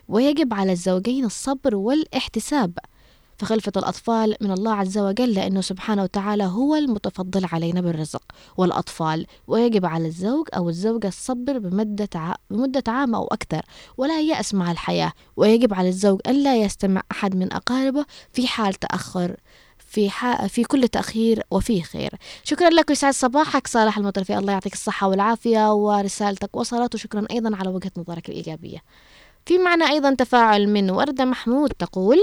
ويجب على الزوجين الصبر والاحتساب. فخلفة الأطفال من الله عز وجل لأنه سبحانه وتعالى هو المتفضل علينا بالرزق والأطفال ويجب على الزوج أو الزوجة الصبر بمدة, عام أو أكثر ولا يأس مع الحياة. ويجب على الزوج أن لا يستمع أحد من أقاربه في حال تأخر في ح... في كل تأخير وفيه خير. شكرا لك ويسعد صباحك. صالح المطرفي الله يعطيك الصحة والعافية ورسالتك وصلت وشكرا أيضا على وجهة نظرك الإيجابية. في معنى أيضا تفاعل من وردة محمود تقول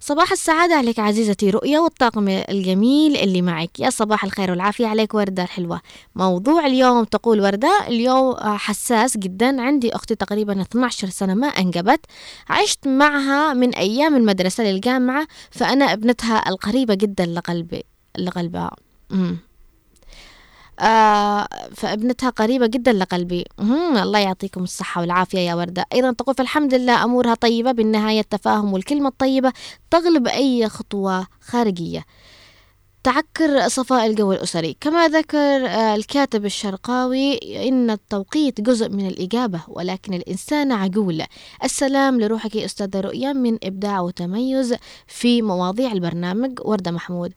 صباح السعادة عليك عزيزتي رؤية والطاقم الجميل اللي معك. يا صباح الخير والعافية عليك وردة الحلوة موضوع اليوم تقول وردة اليوم حساس جدا. عندي أختي تقريبا 12 سنة ما أنجبت. عشت معها من أيام المدرسة للجامعة فأنا ابنتها القريبة جدا لقلبي لقلبها. آه فابنتها قريبة جدا لقلبي. الله يعطيكم الصحة والعافية يا وردة. أيضا تقول فالحمد لله أمورها طيبة بالنهاية التفاهم والكلمة الطيبة تغلب أي خطوة خارجية. تعكر صفاء الجو الأسري. كما ذكر الكاتب الشرقاوي إن التوقيت جزء من الإجابة ولكن الإنسان عجول. السلام لروحك أستاذة رؤيا من إبداع وتميز في مواضيع البرنامج. وردة محمود.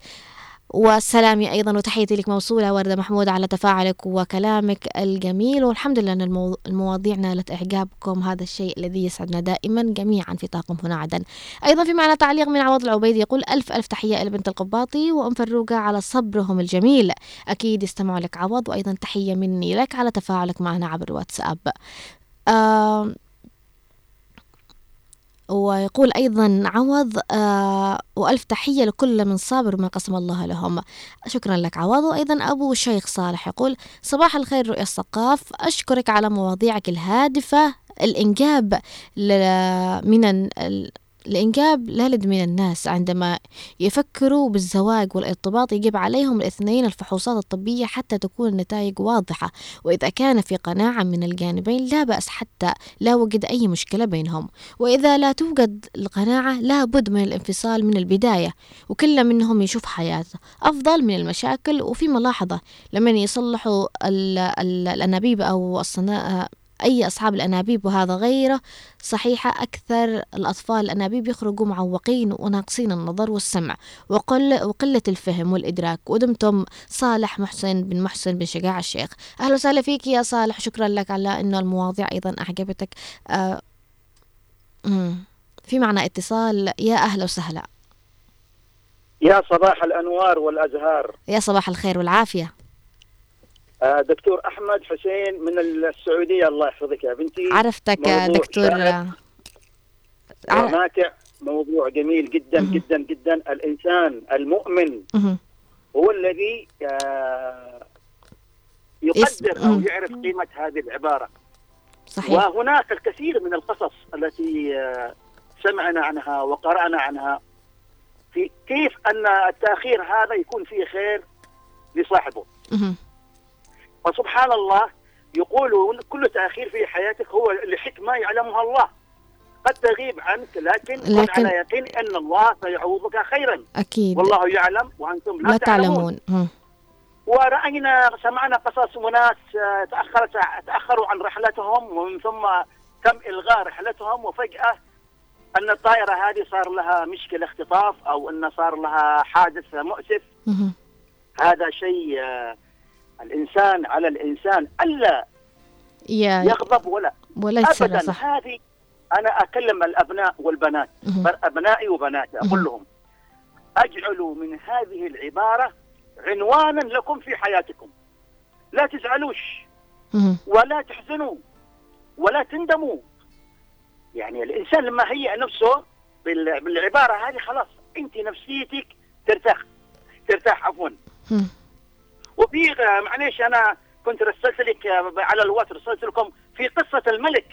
وسلامي أيضا وتحيتي لك موصولة وردة محمود على تفاعلك وكلامك الجميل. والحمد لله أن المو... المواضيع نالت إعجابكم. هذا الشيء الذي يسعدنا دائما جميعا في طاقم هنا عدن. أيضا في معنا تعليق من عوض العبيد يقول ألف ألف تحية إلى بنت القباطي وأم فروقة على صبرهم الجميل. أكيد يستمعوا لك عوض وأيضا تحية مني لك على تفاعلك معنا عبر الواتساب. آه ويقول أيضا عوض آه وألف تحية لكل من صابر ما قسم الله لهم. شكرا لك عوض. وأيضا أبو الشيخ صالح يقول صباح الخير رؤيا الثقاف. أشكرك على مواضيعك الهادفة الإنجاب من الإنجاب لالد من الناس عندما يفكروا بالزواج والارتباط يجب عليهم الاثنين الفحوصات الطبية حتى تكون النتائج واضحة. وإذا كان في قناعة من الجانبين لا بأس حتى لا وجد أي مشكلة بينهم. وإذا لا توجد القناعة لا بد من الانفصال من البداية وكل منهم يشوف حياته. أفضل من المشاكل وفي ملاحظة لمن يصلحوا الأنابيب أو الصناعة أي أصحاب الأنابيب وهذا غيره صحيحة أكثر الأطفال الأنابيب يخرجوا معوقين وناقصين النظر والسمع وقل وقلة الفهم والإدراك. ودمتم صالح محسن بن محسن بن شجاع الشيخ. أهلا وسهلا فيك يا صالح شكرا لك على أنه المواضيع أيضا أعجبتك. آه. في معنا اتصال. يا أهلا وسهلا. يا صباح الأنوار والأزهار. يا صباح الخير والعافية. دكتور أحمد حسين من السعودية. الله يحفظك يا بنتي. عرفتك دكتور. شائك ع- وماتع موضوع جميل جدا مهم. جدا جدا. الإنسان المؤمن مهم. هو الذي آه، يقدر أو. يعرف قيمة هذه العبارة. صحيح. وهناك الكثير من القصص التي آه، سمعنا عنها وقرأنا عنها في كيف أن التأخير هذا يكون فيه خير لصاحبه. مهم. فسبحان الله يقولون كل تأخير في حياتك هو لحكمة يعلمها الله. قد تغيب عنك لكن, كن لكن- على يقين أن الله سيعوضك خيرا. أكيد. والله يعلم وأنتم لا, لا تعلمون. مم. ورأينا سمعنا قصص وناس آه، تأخرت تأخروا عن رحلتهم ومن ثم تم إلغاء رحلتهم وفجأة أن الطائرة هذه صار لها مشكلة اختطاف أو أن صار لها حادث مؤسف. هذا شيء الإنسان على الإنسان ألا يا يغضب ولا ولا ابدا. صح. هذه أنا أكلم الأبناء والبنات أبنائي وبناتي. أقول لهم أجعلوا من هذه العبارة عنوانا لكم في حياتكم. لا تزعلوش. ولا تحزنوا. ولا تندموا. يعني الإنسان لما هيئ نفسه بال- بالعبارة هذه خلاص أنت نفسيتك ترتاح. ترتاح عفوا. وفي آه، معليش أنا كنت رسلت لك آه، على الواتس رسلت لكم في قصة الملك.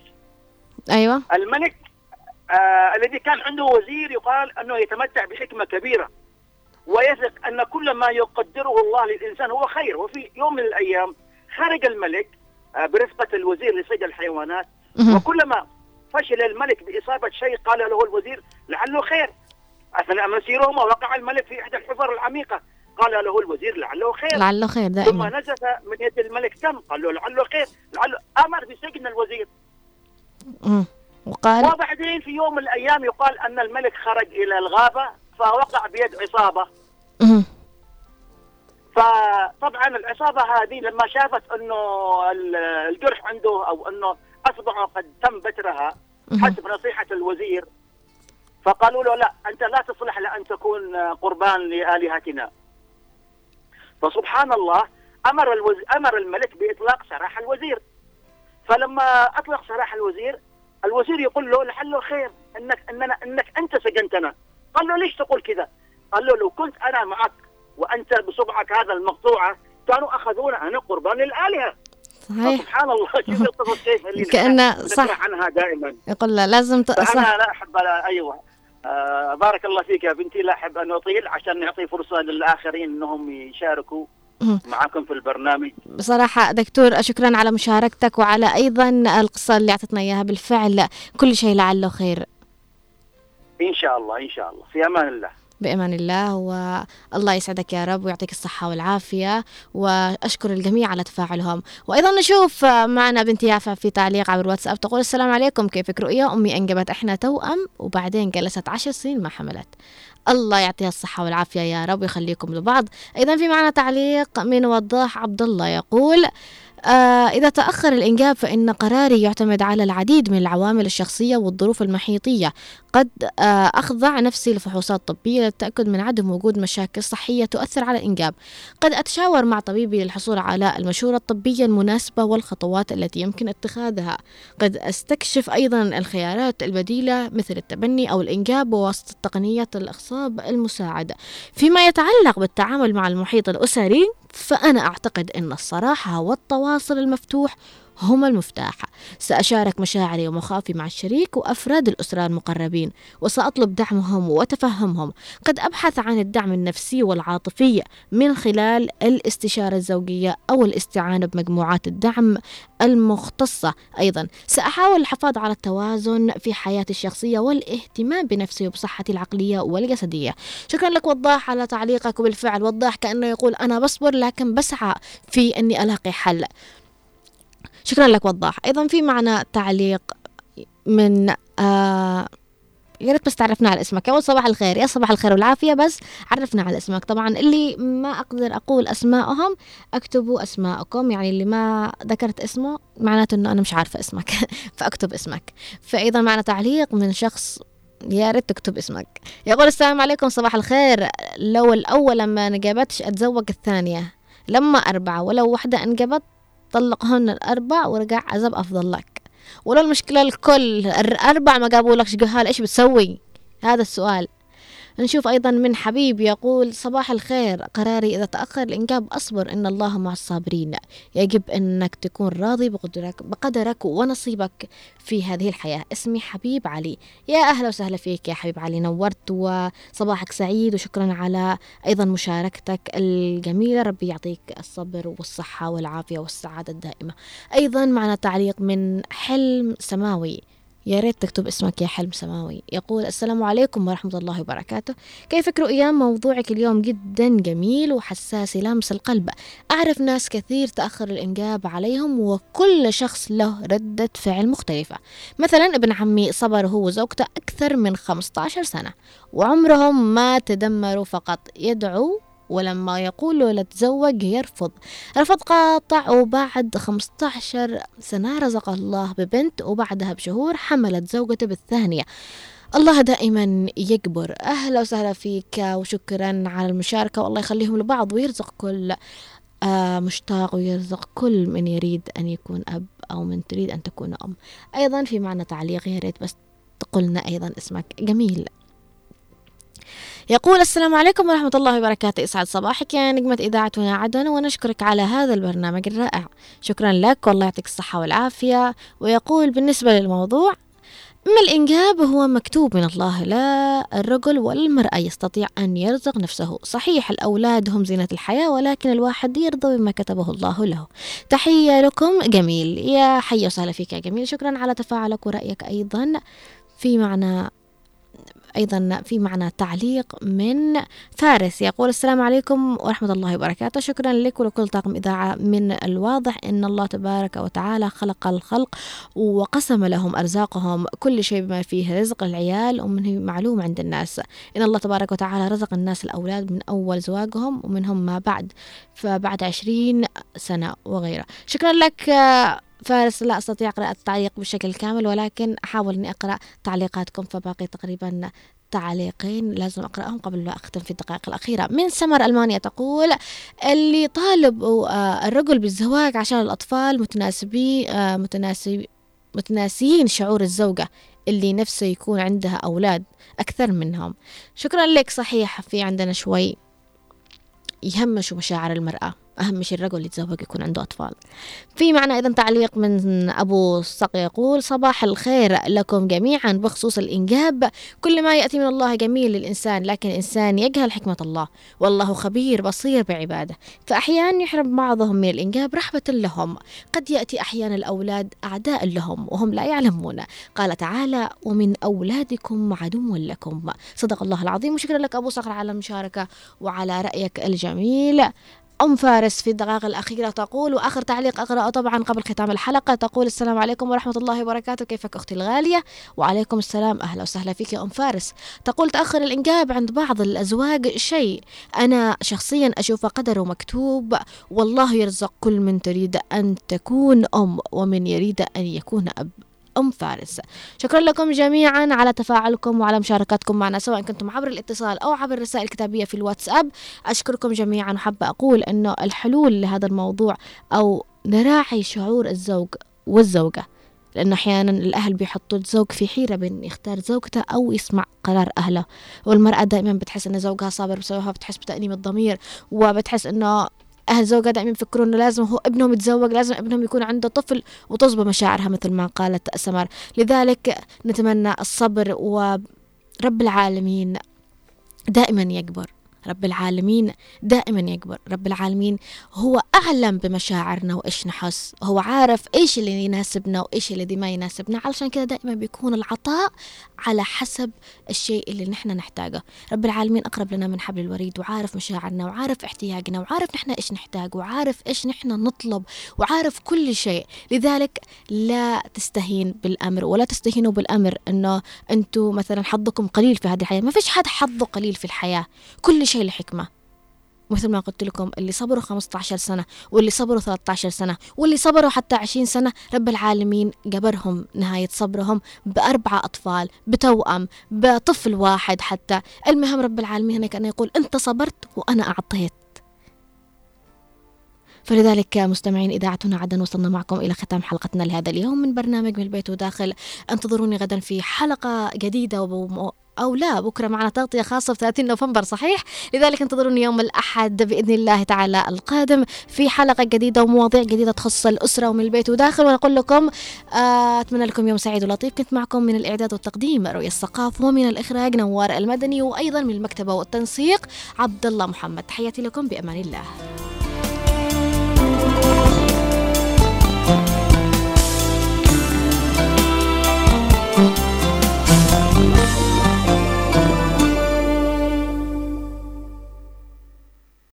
أيوة. الملك آه الذي كان عنده وزير يقال أنه يتمتع بحكمة كبيرة ويثق أن كل ما يقدره الله للإنسان هو خير. وفي يوم من الأيام خرج الملك آه برفقة الوزير لصيد الحيوانات. وكلما فشل الملك بإصابة شيء قال له الوزير لعله خير. أثناء مسيرهما وقع الملك في إحدى الحفر العميقة. قال له الوزير لعله خير لعله خير ثم دائما نزف من يد الملك تم قال له لعله خير لعله أمر بسجن الوزير مم. وقال وبعدين في يوم من الأيام يقال أن الملك خرج إلى الغابة فوقع بيد عصابة مهم. فطبعا العصابة هذه لما شافت أنه ال- الجرح عنده أو أنه أصبعه قد تم بترها. حسب نصيحة الوزير فقالوا له لا أنت لا تصلح لأن تكون قربان لآلهتنا فسبحان الله أمر الوز... أمر الملك بإطلاق سراح الوزير. فلما أطلق سراح الوزير الوزير يقول له لعله خير انك اننا إنك أنت سجنتنا. قال له ليش تقول كذا؟ قال له لو كنت أنا معك وأنت بصبعك هذا المقطوعه كانوا أخذونا أنا قربان للآلهة. صحيح. سبحان الله شوف القصص كيف اللي كأنه صح. عنها دائما. يقول لا لازم ت... فأنا صح. لا أحب أيوه. آه بارك الله فيك يا بنتي. لا أحب أن أطيل عشان نعطي فرصة للآخرين إنهم يشاركوا. معكم في البرنامج. بصراحة دكتور شكرا على مشاركتك وعلى أيضا القصة اللي أعطتنا إياها. بالفعل كل شيء لعله خير. إن شاء الله إن شاء الله. في أمان الله. بأمان الله والله يسعدك يا رب ويعطيك الصحة والعافية وأشكر الجميع على تفاعلهم. وأيضا نشوف معنا بنت يافا في تعليق على الواتساب تقول السلام عليكم كيفك رؤيا أمي أنجبت إحنا توأم وبعدين جلست عشر سنين ما حملت. الله يعطيها الصحة والعافية يا رب ويخليكم لبعض. أيضا في معنا تعليق من وضاح عبد الله يقول آه إذا تأخر الإنجاب فإن قراري يعتمد على العديد من العوامل الشخصية والظروف المحيطية. قد آه أخضع نفسي لفحوصات طبية للتأكد من عدم وجود مشاكل صحية تؤثر على الإنجاب. قد أتشاور مع طبيبي للحصول على المشورة الطبية المناسبة والخطوات التي يمكن اتخاذها. قد أستكشف أيضا الخيارات البديلة مثل التبني أو الإنجاب بواسطة تقنية الإخصاب المساعدة. فيما يتعلق بالتعامل مع المحيط الأسري فأنا أعتقد أن الصراحة والتواصل المفتوح هما المفتاح. سأشارك مشاعري ومخاوفي مع الشريك وأفراد الأسرة المقربين وسأطلب دعمهم وتفهمهم. قد أبحث عن الدعم النفسي والعاطفي من خلال الاستشارة الزوجية أو الاستعانة بمجموعات الدعم المختصة. أيضا سأحاول الحفاظ على التوازن في حياتي الشخصية والاهتمام بنفسي وبصحتي العقلية والجسدية. شكرا لك وضاح على تعليقك وبالفعل وضاح كأنه يقول أنا بصبر لكن بسعى في أني ألاقي حل. شكرا لك وضاح. أيضا في معنا تعليق من آه يا ريت بس تعرفنا على اسمك. اول صباح الخير. يا صباح الخير والعافية بس عرفنا على اسمك. طبعا اللي ما أقدر أقول اسمائهم اكتبوا أسماءكم. يعني اللي ما ذكرت اسمه معناته إنه أنا مش عارفة اسمك. فاكتب اسمك. فايضا معنا تعليق من شخص يا ريت تكتب اسمك. يقول السلام عليكم صباح الخير. لو الاولى ما انجبتش أتزوج الثانية. لما أربعة ولو واحدة أنجبت طلقهن الأربع ورجع عزب أفضل لك. ولو المشكلة الكل الأربع ما جابوا لك إيش بتسوي؟ هذا السؤال. نشوف أيضا من حبيب يقول صباح الخير. قراري إذا تأخر الإنجاب أصبر. إن الله مع الصابرين. يجب أنك تكون راضي بقدرك, بقدرك ونصيبك في هذه الحياة. اسمي حبيب علي. يا أهلا وسهلا فيك يا حبيب علي. نورت وصباحك سعيد وشكرا على أيضا مشاركتك الجميلة. ربي يعطيك الصبر والصحة والعافية والسعادة الدائمة. أيضا معنا تعليق من حلم سماوي. يا ريت تكتب اسمك يا حلم سماوي. يقول السلام عليكم ورحمة الله وبركاته. كيفك رؤيا موضوعك اليوم؟ جدا جميل وحساس يلامس القلب. أعرف ناس كثير تأخر الإنجاب عليهم وكل شخص له ردة فعل مختلفة. مثلا ابن عمي صبر هو وزوجته أكثر من 15 سنة. وعمرهم ما تدمروا فقط. يدعو ولما يقول له لتزوج يرفض. رفض قاطع وبعد 15 سنة رزق الله ببنت وبعدها بشهور حملت زوجته بالثانية. الله دائما يكبر. أهلا وسهلا فيك وشكرا على المشاركة. والله يخليهم لبعض ويرزق كل آه مشتاق ويرزق كل من يريد أن يكون أب أو من تريد أن تكون أم. أيضا في معنى تعليق يا ريت بس تقولنا أيضا اسمك. جميل. يقول السلام عليكم ورحمة الله وبركاته. إسعد صباحك يا نجمة إذاعتنا عدن ونشكرك على هذا البرنامج الرائع. شكرا لك والله يعطيك الصحة والعافية. ويقول بالنسبة للموضوع أما الإنجاب هو مكتوب من الله؟ لا الرجل ولا المرأة يستطيع أن يرزق نفسه. صحيح الأولاد هم زينة الحياة ولكن الواحد يرضى بما كتبه الله له. تحية لكم جميل. يا حي وسهلا فيك يا جميل. شكرا على تفاعلك ورأيك أيضا في معنى أيضا في معنا تعليق من فارس. يقول السلام عليكم ورحمة الله وبركاته. شكرا لك ولكل طاقم إذاعة من الواضح أن الله تبارك وتعالى خلق الخلق وقسم لهم أرزاقهم. كل شيء بما فيه رزق العيال ومنه معلوم عند الناس. إن الله تبارك وتعالى رزق الناس الأولاد من أول زواجهم ومنهم ما بعد فبعد عشرين سنة وغيره. شكرا لك فارس لا أستطيع قراءة التعليق بشكل كامل ولكن أحاول أني أقرأ تعليقاتكم فباقي تقريبا تعليقين لازم أقرأهم قبل ما أختم في الدقائق الأخيرة. من سمر ألمانيا تقول اللي طالب آه، الرجل بالزواج عشان الأطفال متناسبي آه، متناسب متناسيين شعور الزوجة اللي نفسه يكون عندها أولاد أكثر منهم. شكرا لك صحيح في عندنا شوي يهمشوا مشاعر المرأة. أهم شيء الرجل يتزوج يكون عنده أطفال. في معنا أيضا تعليق من أبو صق يقول صباح الخير لكم جميعا. بخصوص الإنجاب كل ما يأتي من الله جميل للإنسان لكن الإنسان يجهل حكمة الله. والله خبير بصير بعباده. فأحيانا يحرم بعضهم من الإنجاب رحمة لهم. قد يأتي أحيانا الأولاد أعداء لهم وهم لا يعلمون. قال تعالى ومن أولادكم عدو لكم. صدق الله العظيم. وشكرا لك أبو صقر على المشاركة وعلى رأيك الجميل. أم فارس في الدقائق الأخيرة تقول وآخر تعليق أقرأه طبعا قبل ختام الحلقة. تقول السلام عليكم ورحمة الله وبركاته. كيفك أختي الغالية؟ وعليكم السلام. أهلا وسهلا فيك يا أم فارس. تقول تأخر الإنجاب عند بعض الأزواج شيء. أنا شخصيا أشوفه قدر مكتوب. والله يرزق كل من تريد أن تكون أم ومن يريد أن يكون أب. أم فارس. شكرا لكم جميعا على تفاعلكم وعلى مشاركتكم معنا سواء كنتم عبر الاتصال أو عبر الرسائل الكتابية في الواتساب. أشكركم جميعا وحابة أقول أنه الحلول لهذا الموضوع أو نراعي شعور الزوج والزوجة لأنه أحيانا الأهل بيحطوا الزوج في حيرة بين يختار زوجته أو يسمع قرار أهله والمرأة دائما بتحس أن زوجها صابر بسببها بتحس بتأنيب الضمير وبتحس أنه أهل زوجها دائما يفكرون إنه لازم هو ابنهم يتزوج لازم ابنهم يكون عنده طفل وتصبى مشاعرها مثل ما قالت سمر لذلك نتمنى الصبر ورب العالمين دائما يكبر. رب العالمين دائما يكبر. رب العالمين هو أعلم بمشاعرنا وإيش نحس. هو عارف إيش اللي يناسبنا وإيش الذي ما يناسبنا. علشان كذا دائما بيكون العطاء على حسب الشيء اللي نحن نحتاجه. رب العالمين أقرب لنا من حبل الوريد وعارف مشاعرنا وعارف احتياجنا وعارف نحن إيش نحتاج وعارف إيش نحن نطلب وعارف كل شيء. لذلك لا تستهين بالأمر ولا تستهينوا بالأمر أنه أنتم مثلا حظكم قليل في هذه الحياة. ما فيش حد حظه قليل في الحياة. كل شيء لحكمة. مثل ما قلت لكم اللي صبروا 15 سنة واللي صبروا 13 سنة واللي صبروا حتى 20 سنة رب العالمين جبرهم نهاية صبرهم بأربعة أطفال بتوأم بطفل واحد حتى. المهم رب العالمين هنا كان يقول أنت صبرت وأنا أعطيت. فلذلك مستمعين إذاعتنا عدن وصلنا معكم إلى ختام حلقتنا لهذا اليوم من برنامج من البيت وداخل. انتظروني غدا في حلقة جديدة وبو أو لا بكرة معنا تغطية خاصة في 30 نوفمبر صحيح؟ لذلك انتظروني يوم الأحد بإذن الله تعالى القادم في حلقة جديدة ومواضيع جديدة تخص الأسرة ومن البيت وداخل. ونقول لكم آه، أتمنى لكم يوم سعيد ولطيف. كنت معكم من الإعداد والتقديم رؤية الثقافة ومن الإخراج نوار المدني وأيضا من المكتبة والتنسيق عبد الله محمد. تحياتي لكم بأمان الله.